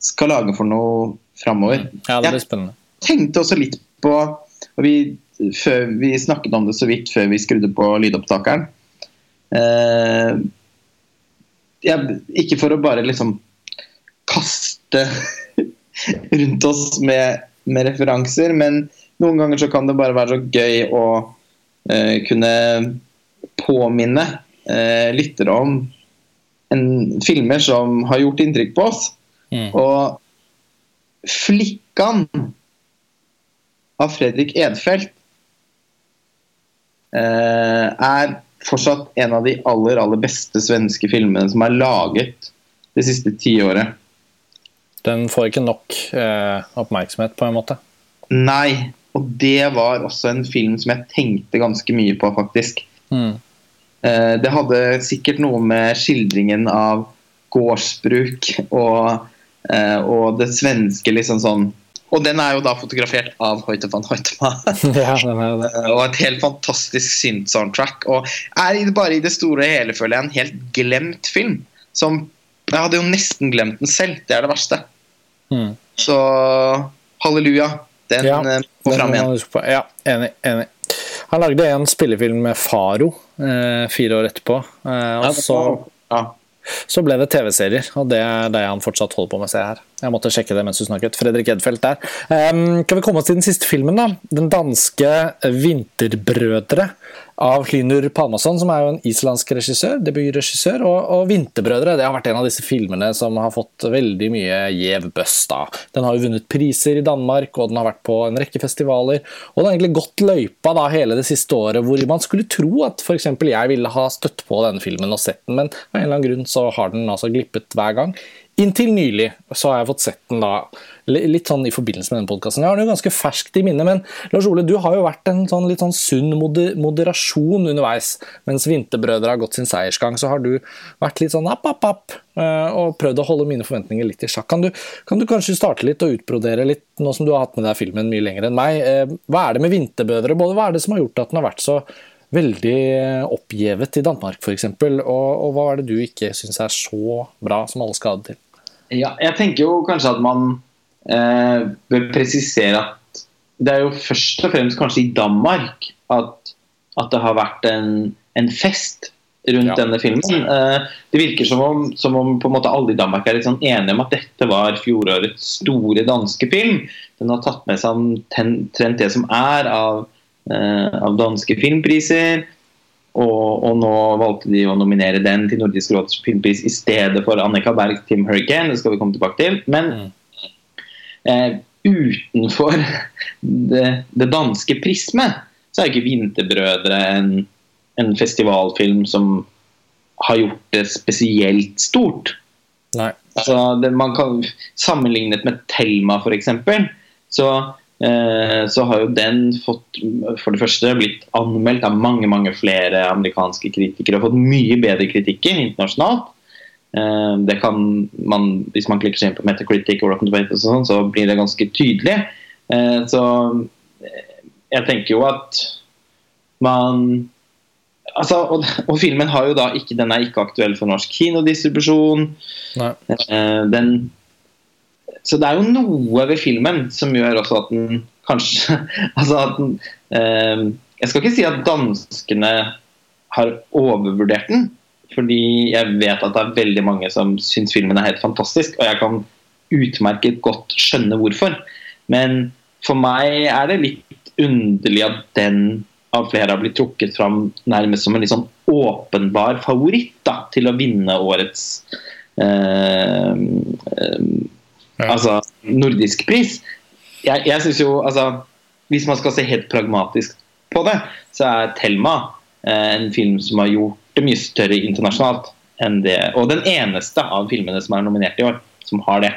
skal lage for noe framover. Ja, det blir spennende. Jeg tenkte også litt på og vi, før, vi snakket om det så vidt før vi skrudde på lydopptakeren. Eh, jeg, ikke for å bare liksom kaste <laughs> rundt oss med, med, referanser, men noen ganger så kan det bare være så gøy å eh, kunne påminne eh, lyttere om en, filmer som har gjort inntrykk på oss. Mm. Og Flikkan av Fredrik Edfeldt eh, er fortsatt en av de aller, aller beste svenske filmene som er laget det siste tiåret. Den får ikke nok eh, oppmerksomhet, på en måte? Nei, og det var også en film som jeg tenkte ganske mye på, faktisk. Mm. Eh, det hadde sikkert noe med skildringen av gårdsbruk og og det svenske liksom sånn og den er jo da fotografert av Hoite van Hoitema. <laughs> ja, eh, og et helt fantastisk synth-soundtrack. Og er bare i det store og hele, føler jeg, en helt glemt film. Som Jeg hadde jo nesten glemt den selv. Det er det verste. Mm. Så halleluja. Den ja, eh, må fram igjen. Ja, enig. enig. Han lagde en spillefilm med Faro eh, fire år etterpå. Eh, og så ja. Så ble det TV-serier, og det er det han fortsatt holder på med. Se her. Jeg måtte sjekke det mens du snakket. Fredrik Edfeldt der. Um, kan vi komme oss til den siste filmen, da? Den danske 'Vinterbrødre' av Hlynur Palmason, som er jo en islandsk regissør, debutregissør. Og, og 'Vinterbrødre' det har vært en av disse filmene som har fått veldig mye gjev bøss. Den har jo vunnet priser i Danmark, og den har vært på en rekke festivaler. Og den har egentlig gått løypa da hele det siste året, hvor man skulle tro at f.eks. jeg ville ha støtt på denne filmen og sett den, men av en eller annen grunn så har den altså glippet hver gang. Inntil nylig så har jeg fått sett den da, litt sånn i forbindelse med denne podkasten. Jeg har den jo ganske ferskt i minne, men Lars Ole, du har jo vært en sånn litt sånn sunn moderasjon underveis. Mens Vinterbrødre har gått sin seiersgang, så har du vært litt sånn app, app, app, eh, og prøvd å holde mine forventninger litt i sjakk. Kan du, kan du kanskje starte litt og utbrodere litt, nå som du har hatt med deg filmen mye lenger enn meg. Eh, hva er det med Vinterbrødre? Både hva er det som har gjort at den har vært så veldig oppgjevet i Danmark f.eks. Og, og hva er det du ikke syns er så bra som alle skal ha det til? Ja, jeg tenker jo kanskje at man eh, bør presisere at det er jo først og fremst kanskje i Danmark at, at det har vært en, en fest rundt ja. denne filmen. Eh, det virker som om, som om, på en måte alle i Danmark er litt sånn enige om at dette var fjorårets store danske film. Den har tatt med seg omtrent det som er av, eh, av danske filmpriser. Og, og, nå valgte de å nominere den til Nordisk råds filmpris i stedet for Annika Berg Tim Hurricane. Det skal vi komme tilbake til. Men mm. eh, utenfor <laughs> det, det, danske prismet så er ikke 'Vinterbrødre' en, en, festivalfilm som har gjort det spesielt stort. Nei. Altså, det, man kan Sammenlignet med Thelma, f.eks., så så har jo den fått for det første blitt anmeldt av mange mange flere amerikanske kritikere og fått mye bedre kritikker internasjonalt. Eh, det kan man, Hvis man klikker seg inn på Metacritic og Rotten Tomatoes, sånn, så blir det ganske tydelig. Eh, så eh, jeg tenker jo at man Altså, og, og, filmen har jo da ikke, den er ikke aktuell for norsk kinodistribusjon. Eh, den, så det er jo noe ved filmen som gjør også at den kanskje <laughs> altså at den, eh, Jeg skal ikke si at danskene har overvurdert den, fordi jeg vet at det er veldig mange som syns filmen er helt fantastisk, og jeg kan utmerket godt skjønne hvorfor. Men for meg er det litt underlig at den av flere har blitt trukket fram nærmest som en litt sånn åpenbar favoritt da, til å vinne årets eh, eh, ja. altså nordisk pris. Jeg, jeg synes jo, altså Hvis man skal se helt pragmatisk på det, så er Thelma eh, en film som har gjort det mye større internasjonalt enn det. Og den eneste av filmene som er nominert i år, som har det.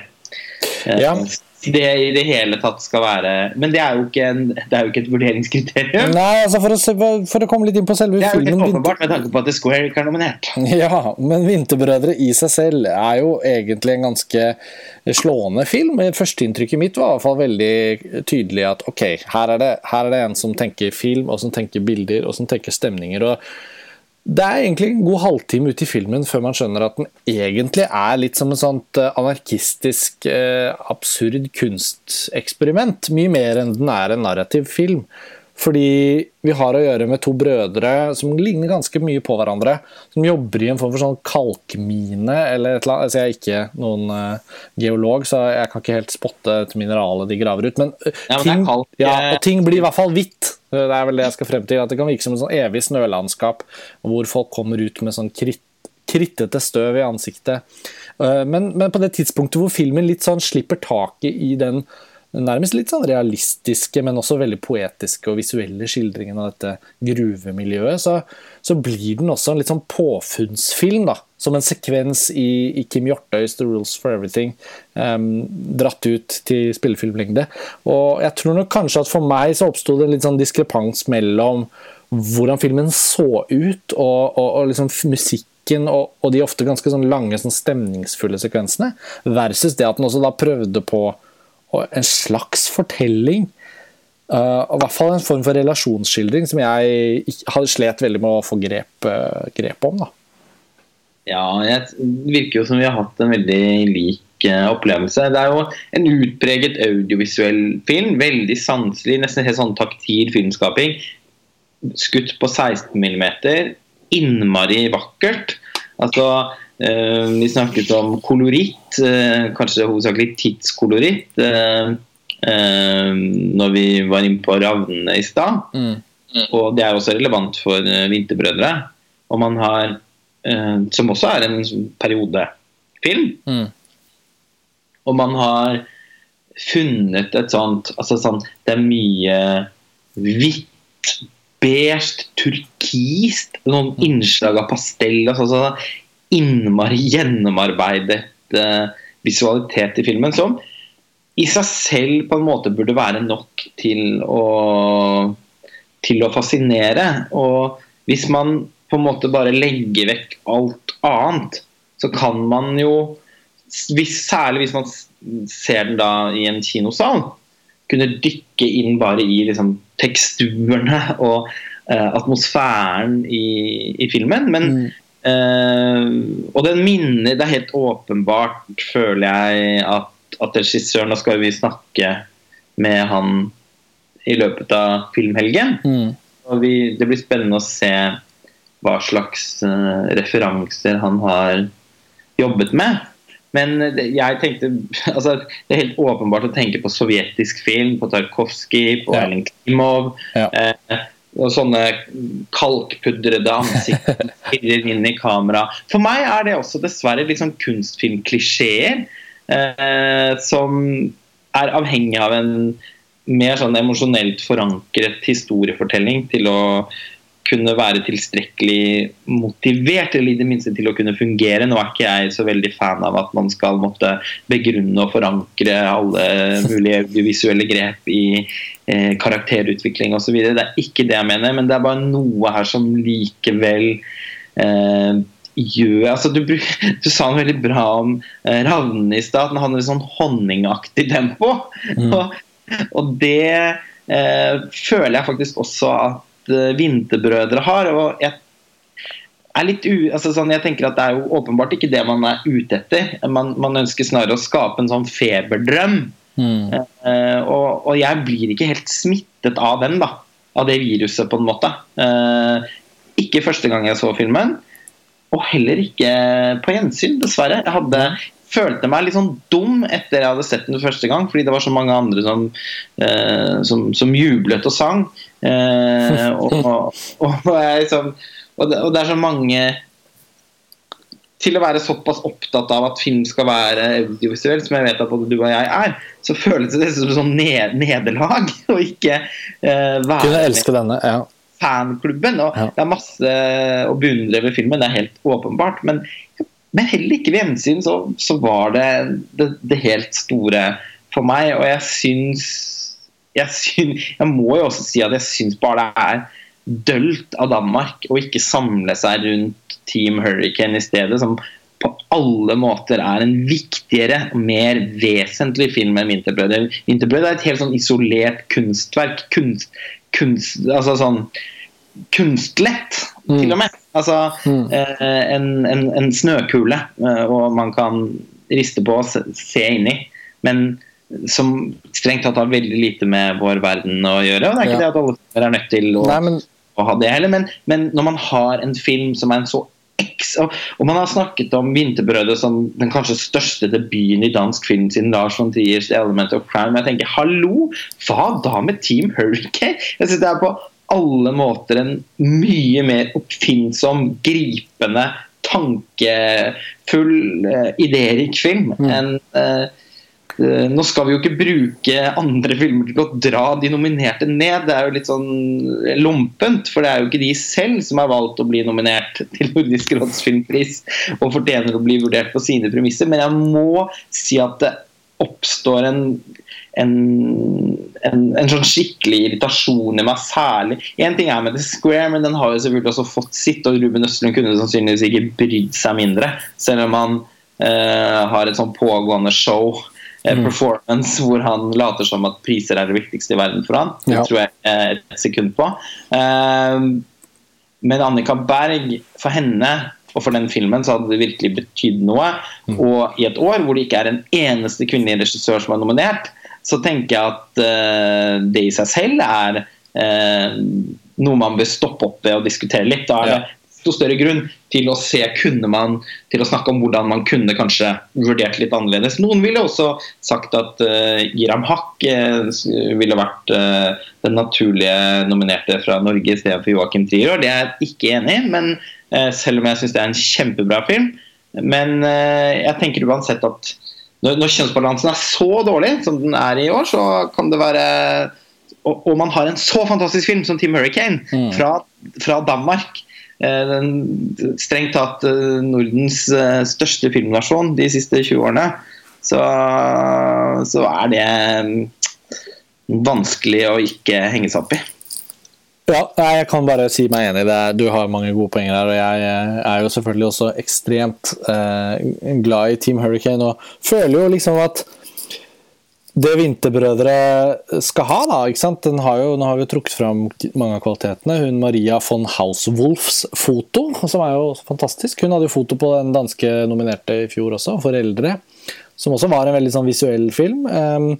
Eh, ja det i det hele tatt skal være Men det er jo ikke, en, det er jo ikke et vurderingskriterium. Nei, altså for å, se, for å, komme litt inn på selve filmen Det er jo helt åpenbart med tanke på at The Square ikke er nominert. Ja, men 'Vinterbrødre' i seg selv er jo egentlig en ganske slående film. Førsteinntrykket mitt var i hvert fall veldig tydelig at ok, her er, det, her er det en som tenker film, og som tenker bilder, og som tenker stemninger. og det er egentlig en god halvtime ute i filmen før man skjønner at den egentlig er litt som en sånt eh, anarkistisk, eh, absurd kunsteksperiment. Mye mer enn den er en narrativ film. Fordi vi har å gjøre med to brødre som ligner ganske mye på hverandre. Som jobber i en form for sånn kalkmine eller et eller annet. Altså jeg er ikke noen uh, geolog, så jeg kan ikke helt spotte et mineralet de graver ut. Men, uh, ja, men ting, ja, og ting blir i hvert fall hvitt. Det er vel det jeg skal frem til. At det kan virke som et sånn evig snølandskap hvor folk kommer ut med sånn kritt, krittete støv i ansiktet. Uh, men, men på det tidspunktet hvor filmen litt sånn slipper taket i den nærmest litt sånn realistiske, men også veldig poetiske og visuelle skildringen av dette gruvemiljøet, så, så blir den også en litt sånn påfunnsfilm. da, Som en sekvens i, i Kim Hjortøys 'The Rules for Everything', um, dratt ut til spillefilmlengde. Og jeg tror nok kanskje at for meg så oppsto det en litt sånn diskrepans mellom hvordan filmen så ut, og, og, og liksom musikken og, og, de ofte ganske sånn lange, sånn stemningsfulle sekvensene, versus det at den også da prøvde på og en slags fortelling. Uh, I hvert fall en form for relasjonsskildring som jeg hadde slet veldig med å få grep, uh, grep om. Da. Ja, det virker jo som vi har hatt en veldig lik uh, opplevelse. Det er jo en utpreget audiovisuell film. Veldig sanselig, nesten helt sånn taktil filmskaping. Skutt på 16 mm. Innmari vakkert. Altså Eh, vi snakket om koloritt, eh, kanskje hovedsakelig tidskoloritt, eh, når vi var inne på Ravnene i stad. Mm. Og det er også relevant for Vinterbrødre. Og man har, som også er en periodefilm. Mm. Og man har funnet et sånt altså sånn, Det er mye hvitt, beige, turkist, noen mm. innslag av pastell. Altså, sånn, innmari gjennomarbeidet uh, visualitet i filmen som i seg selv på en måte burde være nok til å, til å fascinere. Og hvis man på en måte bare legger vekk alt annet, så kan man jo hvis, Særlig hvis man ser den da i en kinosal, kunne dykke inn bare i liksom, teksturene <laughs> og uh, atmosfæren i, i, filmen. Men mm. Uh, og den minner Det er helt åpenbart, føler jeg, at, at regissøren Nå skal vi snakke med han i løpet av filmhelgen. Mm. Og vi, det blir spennende å se hva slags uh, referanser han har jobbet med. Men jeg tenkte <laughs> altså, Det er helt åpenbart å tenke på sovjetisk film, på Tarkovskij, på ja. Erling Klimov. Ja. Eh, og sånne kalkpudrede ansikter <laughs> inn i kamera. For meg er det også dessverre liksom kunstfilmklisjeer eh, som er avhengig av en mer sånn emosjonelt forankret historiefortelling til å kunne være tilstrekkelig motivert, eller i det minste til å kunne fungere. Nå er ikke jeg så veldig fan av at man skal måtte begrunne og forankre alle mulige visuelle grep i eh, karakterutvikling osv. Det er ikke det jeg mener, men det er bare noe her som likevel eh, gjør altså du, <laughs> du, sa noe veldig bra om eh, Ravne i stad. Den hadde en sånn honningaktig tempo. Mm. <laughs> og og det eh, føler jeg faktisk også at Vinterbrødre har. og jeg er litt u, altså sånn, jeg tenker at Det er jo åpenbart ikke det man er ute etter. Man, man ønsker snarere å skape en sånn feberdrøm. Mm. Uh, og, og, jeg blir ikke helt smittet av den, da. Av det viruset, på en måte. Uh, ikke første gang jeg så filmen, og heller ikke på gjensyn, dessverre. Jeg hadde, følte meg litt sånn dum etter jeg hadde sett den første gang, fordi det var så mange andre som, uh, som, som jublet og sang. <laughs> og, og, og liksom og det, og det, er så mange Til å være såpass opptatt av at film skal være audiovisuell, som jeg vet at både du og jeg er, så føles det som sånn ned, nederlag <laughs> å ikke eh, være Kunne elske denne, ja. fanklubben. Og ja. Det er masse å beundre ved filmen, det er helt åpenbart. Men, men heller ikke ved gjensyn så, så, var det, det, det helt store for meg. Og jeg syns jeg, synes, jeg må jo også si at jeg syns bare det er dølt av Danmark å ikke samle seg rundt Team Hurricane i stedet, som på alle måter er en viktigere og mer vesentlig film enn Vinterbrød. Vinterbrød er et helt sånn isolert kunstverk. Kunst, kunst, altså sånn kunstlett, mm. til og med. Altså mm. eh, en, en, en, snøkule, eh, og man kan riste på og se, se inni. Men som strengt tatt har veldig lite med vår verden å gjøre. og Det er ikke ja. det at alle er nødt til å Nei, men å ha det heller, men, men, når man har en film som er en så eks... og, og man har snakket om 'Vinterbrødet' som den kanskje største debuten i dansk film siden Lars von Triers 'The Element of Crime'. Jeg tenker, hallo, hva da med Team Hurricane? Jeg synes det er på alle måter en mye mer oppfinnsom, gripende, tankefull, uh, idérik film mm. enn uh, nå skal vi jo ikke bruke andre filmer til å dra de nominerte ned. Det er jo litt sånn lompent, for det er jo ikke de selv som har valgt å bli nominert <laughs> til Nordisk råds filmpris og fortjener å bli vurdert på sine premisser. Men jeg må si at det oppstår en, en, en, en sånn skikkelig irritasjon i meg, særlig Én ting er med The Square, men den har jo selvfølgelig også fått sitt, og Ruben Østlund kunne sannsynligvis ikke brydd seg mindre, selv om han eh, har et sånn pågående show Eh. Performance hvor han later som at priser er det viktigste i verden for han. Det ja. tror jeg et sekund på. Ehm, men Annika Berg, for henne og for den filmen så hadde det virkelig betydd noe. Mm. Og i et år hvor det ikke er en eneste kvinnelig regissør som er nominert, så tenker jeg at det i seg selv er noe man bør stoppe opp ved og diskutere litt. Da er det desto større grunn til å se kunne man, til å snakke om hvordan man kunne kanskje vurdert litt annerledes. Noen ville også sagt at uh, Giram Haq uh, ville vært uh, den naturlige nominerte fra Norge istedenfor Joakim Trier. Det er jeg ikke enig i, men uh, selv om jeg syns det er en kjempebra film. Men jeg tenker uansett at når, når kjønnsbalansen er så dårlig som den er i år, så kan det være og, og man har en så fantastisk film som Team Hurricane mm. fra, fra Danmark Eh, strengt tatt eh, Nordens eh, største filmnasjon de siste 20 årene, så, så er det mm, vanskelig å ikke henge seg opp i. Ja, jeg kan bare si meg enig. i det. Du har mange gode poenger her. og Jeg er jo selvfølgelig også ekstremt eh, glad i Team Hurricane og føler jo liksom at det Vinterbrødre skal ha, da ikke sant? Den har jo, Nå har vi trukket fram mange av kvalitetene. Hun Maria von Hauswolfs foto, som er jo fantastisk. Hun hadde jo foto på den danske nominerte i fjor også, 'Foreldre'. Som også var en veldig sånn visuell film. Um,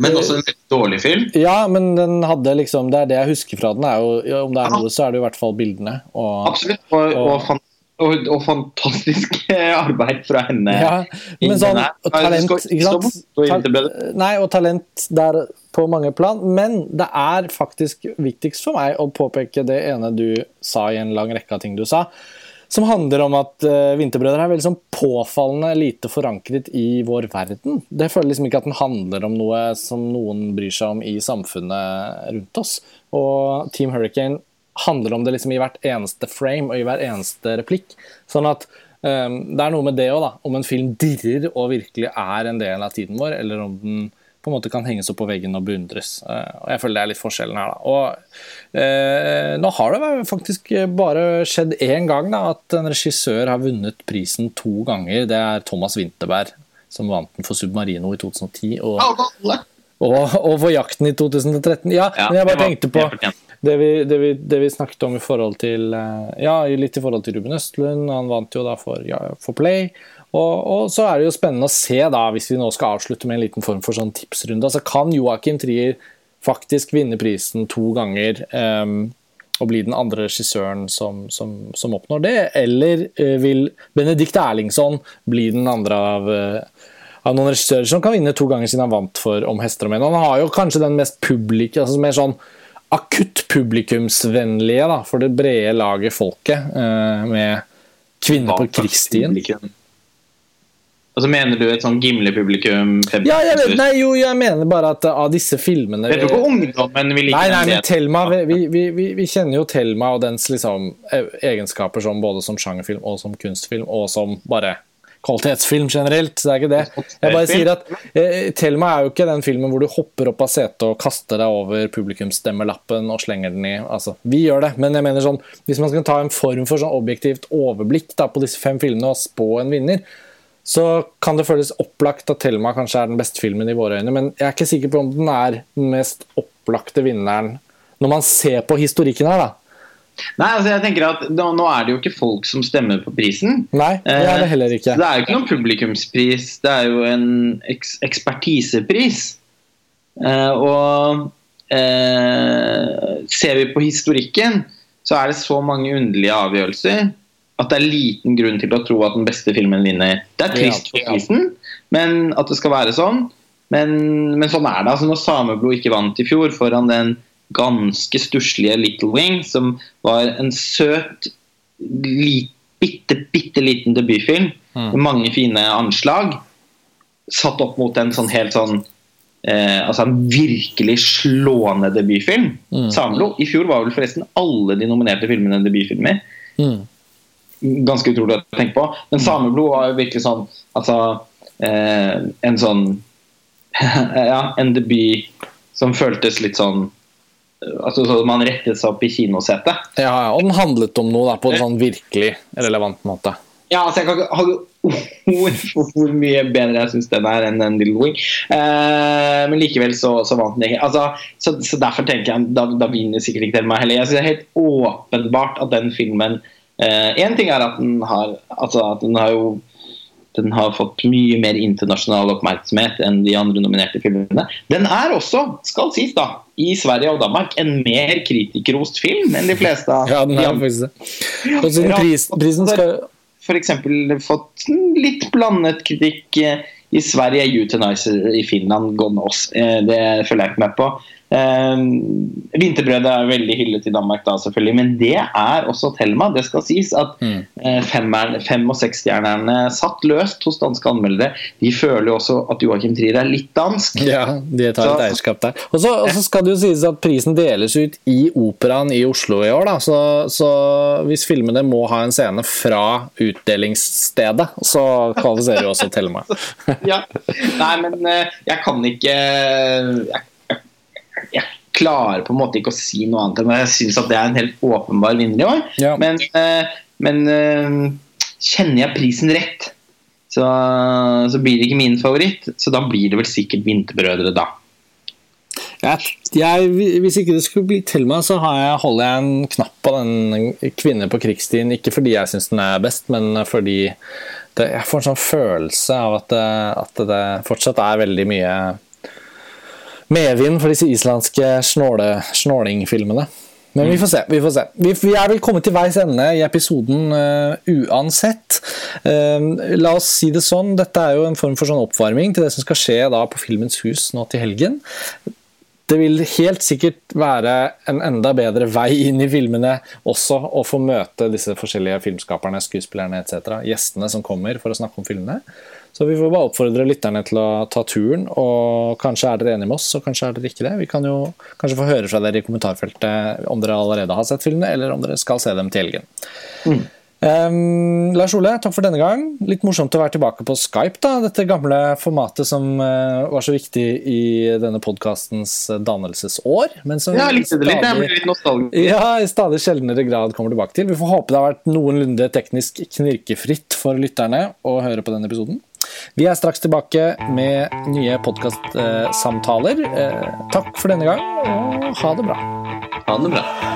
men også en veldig dårlig film? Ja, men den hadde liksom Det er det jeg husker fra den. Er jo, om det er noe, så er det i hvert fall bildene. Og, Absolutt. Og, og, og og, og, fantastisk <laughs> arbeid fra henne. Ja, men sånn, og talent, ikke sant? Nei, og talent der på mange plan. Men det er faktisk viktigst for meg å påpeke det ene du sa i en lang rekke av ting du sa. Som handler om at uh, Vinterbrødre er veldig sånn påfallende lite forankret i vår verden. Det føler liksom ikke at den handler om noe som noen bryr seg om i samfunnet rundt oss. Og Team Hurricane handler om det liksom i hvert eneste frame og i hver eneste replikk. Sånn at um, Det er noe med det òg, da. Om en film dirrer og virkelig er en del av tiden vår, eller om den på en måte kan henges opp på veggen og beundres. Uh, og Jeg føler det er litt forskjellen her. da. Og uh, Nå har det faktisk bare skjedd én gang da, at en regissør har vunnet prisen to ganger. Det er Thomas Winterberg som vant den for 'Submarino' i 2010. Og, Og, og for jakten i 2013. Ja, Ja, men jeg bare tenkte på det vi, det, vi, det vi snakket om i forhold til eh, Ja, litt i forhold til Ruben Østlund. Han vant jo da for, ja, for Play. Og, og så er det jo spennende å se, da, hvis vi nå skal avslutte med en liten form for sånn tipsrunde, altså kan Joakim Trier faktisk vinne prisen to ganger um, og bli den andre regissøren som, som, som oppnår det? Eller uh, vil Benedicte Erlingsson bli den andre av uh, av noen regissører som kan vinne to ganger siden han vant for Om hester og menn. Han har jo kanskje den mest publik, altså mer sånn akutt publikumsvennlige da, for det brede laget folket, eh, med kvinner på krigsstien. Altså, mener du et sånn Gimle-publikum? Ja, jeg vet, nei, jo, jeg mener bare at av disse filmene Jeg tror ikke ungdommen vil like Nei, nei, men Thelma vi, vi, vi, vi kjenner jo Telma og dens liksom, e- egenskaper som både som sjangerfilm og som kunstfilm, og som bare kvalitetsfilm generelt. det er ikke det. Jeg bare sier at eh, Thelma er jo ikke den filmen hvor du hopper opp av setet og kaster deg over publikumsstemmelappen og slenger den i altså, Vi gjør det, men jeg mener sånn hvis man skal ta en form for sånn objektivt overblikk da, på disse fem filmene og spå en vinner, så kan det føles opplagt at Thelma kanskje er den beste filmen i våre øyne, men jeg er ikke sikker på om den er den mest opplagte vinneren når man ser på historikken her, da. Nei, altså jeg tenker at nå, nå er det jo ikke folk som stemmer på prisen. Nei, det er det heller Så ikke. det er jo ikke noen publikumspris, det er jo en eks ekspertisepris. Eh, og eh, ser vi på historikken, så er det så mange underlige avgjørelser at det er liten grunn til å tro at den beste filmen vinner. Det er trist for prisen, men at det skal være sånn. Men, men sånn er det. altså Når Sameblod ikke vant i fjor foran den ganske stusslige Little Wing, som var en søt, li, bitte, bitte liten debutfilm Mm. med mange fine anslag, satt opp mot en sånn helt sånn eh, Altså en virkelig slående debutfilm. Mm. Sameblod. I fjor var vel forresten alle de nominerte filmene debutfilmer. Mm. Ganske utrolig å tenke på. Men Sameblod var jo virkelig sånn Altså eh, en sånn <laughs> Ja, en debut som føltes litt sånn Altså så Man rettet seg opp i kinosetet. Ja, ja, og den handlet om noe da, på en sånn virkelig relevant måte. Ja, altså jeg kan ikke ha ord for hvor mye bedre jeg syns den er enn den Little Wing. Eh, men likevel så, så vant den ikke. Altså, så, så derfor tenker jeg da, da vinner sikkert ikke Thelma heller. Jeg synes det er helt åpenbart at den filmen Én ting er at den har altså at den har jo den har fått mye mer internasjonal oppmerksomhet enn de andre nominerte filmene. Den er også, skal sies da, i Sverige og Danmark en mer kritikerrost film enn de fleste av Ja, den er det. Og så pris, prisen skal f.eks. fått litt blandet kritikk eh, i Sverige. Utenizer i Finland, Gone Eh, Det følger jeg ikke med på. Eh, Vinterbrødet er veldig hyllet i Danmark, da selvfølgelig, men det er også Thelma. Det skal sies at Mm. eh, femmeren- fem- og seksstjernerne satt løst hos danske anmeldere. De føler jo også at Joakim Trier er litt dansk. Ja, de tar et eierskap der. Og så, skal det jo sies at prisen deles ut i Operaen i Oslo i år, da. Så, så hvis filmene må ha en scene fra utdelingsstedet, så kvalifiserer jo også Thelma. <laughs> ja. Nei, men eh, jeg kan ikke jeg, jeg, klarer på en måte ikke å si noe annet enn at jeg syns at det er en helt åpenbar vinner i år. Ja. Men, eh, men eh, kjenner jeg prisen rett, så, så blir det ikke min favoritt. Så da blir det vel sikkert Vinterbrødre, da. Jeg, jeg, hvis ikke det skulle bli til meg, så har jeg, holder jeg en knapp på den kvinne på krigsstien. Ikke fordi jeg syns den er best, men fordi det, jeg får en sånn følelse av at det, at det fortsatt er veldig mye medvind for disse islandske snåle, snålingfilmene. Men vi får se. Vi får se. Vi, vi er vel kommet til veis ende i episoden uh, uansett. Uh, la oss si det sånn, dette er jo en form for sånn oppvarming til det som skal skje da på Filmens hus nå til helgen. Det vil helt sikkert være en enda bedre vei inn i filmene også å få møte disse forskjellige filmskaperne, skuespillerne etc. Gjestene som kommer for å snakke om filmene. Så vi får bare oppfordre lytterne til å ta turen, og kanskje er dere enige med oss, og kanskje er dere ikke det. Vi kan jo kanskje få høre fra dere i kommentarfeltet om dere allerede har sett filmene, eller om dere skal se dem til helgen. Mm. Um, Lars Ole, takk for denne gang. Litt morsomt å være tilbake på Skype. da, Dette gamle formatet som uh, var så viktig i denne podkastens dannelsesår. Men som Ja, likte det litt. Jeg ble litt nostalgisk. ja, i stadig sjeldnere grad kommer tilbake til. Vi får håpe det har vært noenlunde teknisk knirkefritt for lytterne å høre på denne episoden. Vi er straks tilbake med nye podkastsamtaler. Takk for denne gang, og ha det bra. Ha det bra.